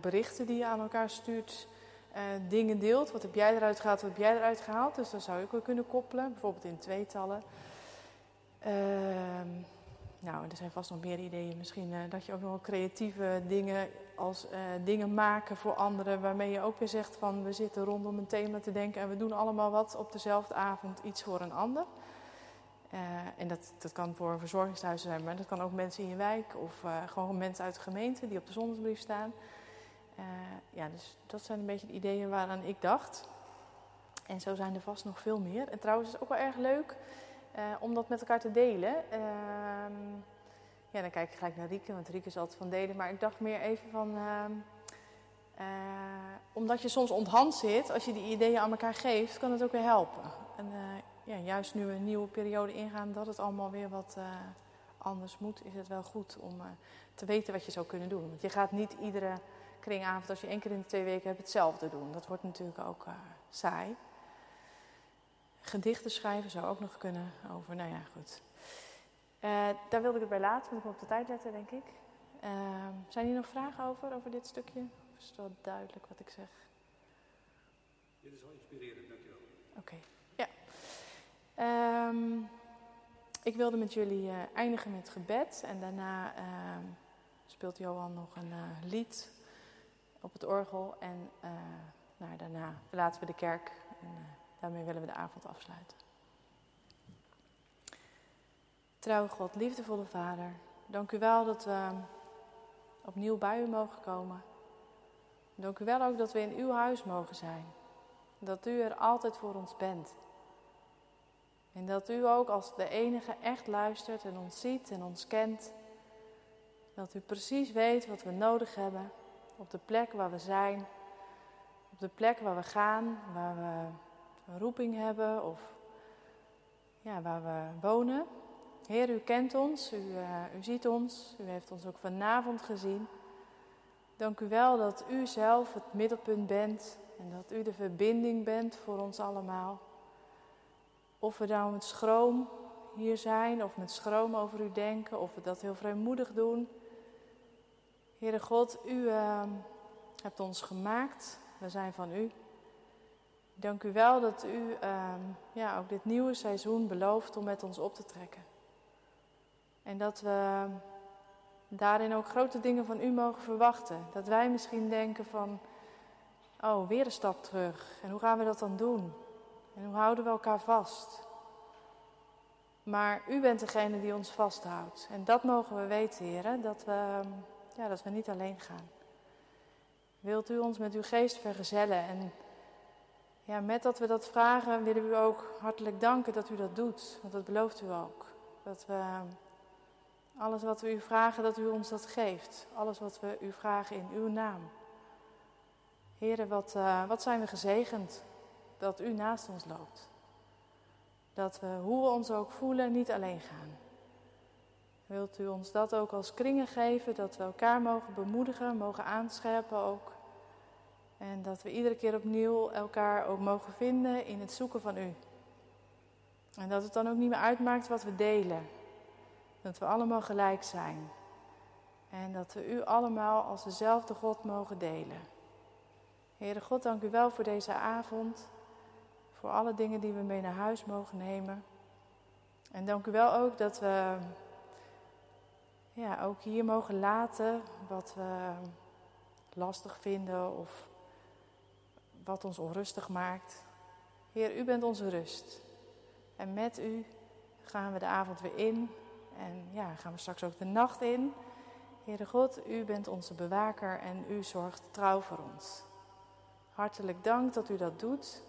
berichten die je aan elkaar stuurt uh, dingen deelt. Wat heb jij eruit gehaald, wat heb jij eruit gehaald? Dus dat zou je ook wel kunnen koppelen, bijvoorbeeld in tweetallen. Uh, nou, er zijn vast nog meer ideeën. Misschien uh, dat je ook nog wel creatieve dingen als uh, dingen maken voor anderen. Waarmee je ook weer zegt van we zitten rondom een thema te denken en we doen allemaal wat op dezelfde avond iets voor een ander. en dat, dat kan voor verzorgingshuizen zijn, maar dat kan ook mensen in je wijk of gewoon mensen uit de gemeente die op de zondagsbrief staan. Uh, ja, dus dat zijn een beetje de ideeën waaraan ik dacht. En zo zijn er vast nog veel meer. En trouwens is het ook wel erg leuk uh, om dat met elkaar te delen. Uh, ja, dan kijk ik gelijk naar Rieke, want Rieke is altijd van delen. Maar ik dacht meer even van... Ehm, eh, omdat je soms onthand zit, als je die ideeën aan elkaar geeft, kan het ook weer helpen. En ja, juist nu we een nieuwe periode ingaan, dat het allemaal weer wat anders moet, is het wel goed om te weten wat je zou kunnen doen. Want je gaat niet iedere kringavond, als je één keer in de twee weken hebt, hetzelfde doen. Dat wordt natuurlijk ook uh, saai. Gedichten schrijven zou ook nog kunnen over, nou ja, goed. Uh, daar wilde ik het bij laten, want ik moet op de tijd letten, denk ik. Uh, zijn hier nog vragen over, over dit stukje? Of is het wel duidelijk wat ik zeg? Dit is wel inspirerend, dankjewel. Oké, okay. ja. Um, ik wilde met jullie uh, eindigen met gebed en daarna ehm, speelt Johan nog een lied op het orgel. En uh, nou, daarna verlaten we de kerk en uh, daarmee willen we de avond afsluiten. Trouw God, liefdevolle Vader, dank u wel dat we opnieuw bij u mogen komen. Dank u wel ook dat we in uw huis mogen zijn. Dat u er altijd voor ons bent. En dat u ook als de enige echt luistert en ons ziet en ons kent. Dat u precies weet wat we nodig hebben op de plek waar we zijn, op de plek waar we gaan, waar we een roeping hebben of ja, waar we wonen. Heer, u kent ons, u, uh, u ziet ons, u heeft ons ook vanavond gezien. Dank u wel dat u zelf het middelpunt bent en dat u de verbinding bent voor ons allemaal. Of we nou met schroom hier zijn of met schroom over u denken, of we dat heel vrijmoedig doen. Heere God, u uh, hebt ons gemaakt, we zijn van u. Dank u wel dat u uh, ja, ook dit nieuwe seizoen belooft om met ons op te trekken. En dat we daarin ook grote dingen van u mogen verwachten. Dat wij misschien denken van, oh, weer een stap terug. En hoe gaan we dat dan doen? En hoe houden we elkaar vast? Maar u bent degene die ons vasthoudt. En dat mogen we weten, heren, dat we, ja, dat we niet alleen gaan. Wilt u ons met uw geest vergezellen? En ja, met dat we dat vragen, willen we u ook hartelijk danken dat u dat doet. Want dat belooft u ook. Dat we alles wat we u vragen, dat u ons dat geeft. Alles wat we u vragen in uw naam. Heren, wat, uh, wat zijn we gezegend dat u naast ons loopt. Dat we, hoe we ons ook voelen, niet alleen gaan. Wilt u ons dat ook als kringen geven, dat we elkaar mogen bemoedigen, mogen aanscherpen ook. En dat we iedere keer opnieuw elkaar ook mogen vinden in het zoeken van u. En dat het dan ook niet meer uitmaakt wat we delen. Dat we allemaal gelijk zijn. En dat we u allemaal als dezelfde God mogen delen. Heere God, dank u wel voor deze avond. Voor alle dingen die we mee naar huis mogen nemen. En dank u wel ook dat we ja, ook hier mogen laten wat we lastig vinden of wat ons onrustig maakt. Heer, u bent onze rust. En met u gaan we de avond weer in. En ja, gaan we straks ook de nacht in. Heere God, u bent onze bewaker en u zorgt trouw voor ons. Hartelijk dank dat u dat doet.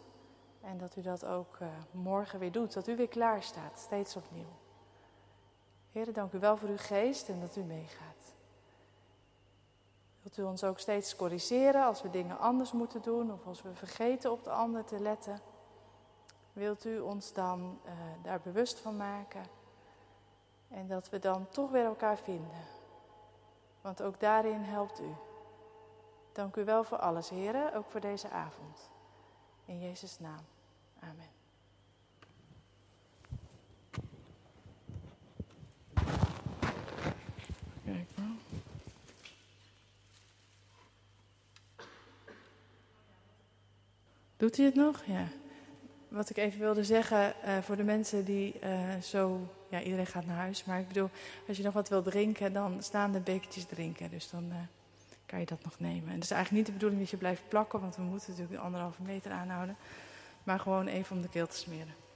En dat u dat ook uh, morgen weer doet. Dat u weer klaar staat, steeds opnieuw. Heer, dank u wel voor uw geest en dat u meegaat. Wilt u ons ook steeds corrigeren als we dingen anders moeten doen of als we vergeten op de ander te letten? Wilt u ons dan uh, daar bewust van maken en dat we dan toch weer elkaar vinden? Want ook daarin helpt u. Dank u wel voor alles, heren, ook voor deze avond. In Jezus' naam. Amen. Doet hij het nog? Ja. Wat ik even wilde zeggen uh, voor de mensen die uh, zo. Ja, iedereen gaat naar huis. Maar ik bedoel, als je nog wat wil drinken, dan staan de bekertjes drinken. Dus dan uh, kan je dat nog nemen. En het is eigenlijk niet de bedoeling dat je blijft plakken, want we moeten natuurlijk de anderhalve meter aanhouden. Maar gewoon even om de keel te smeren.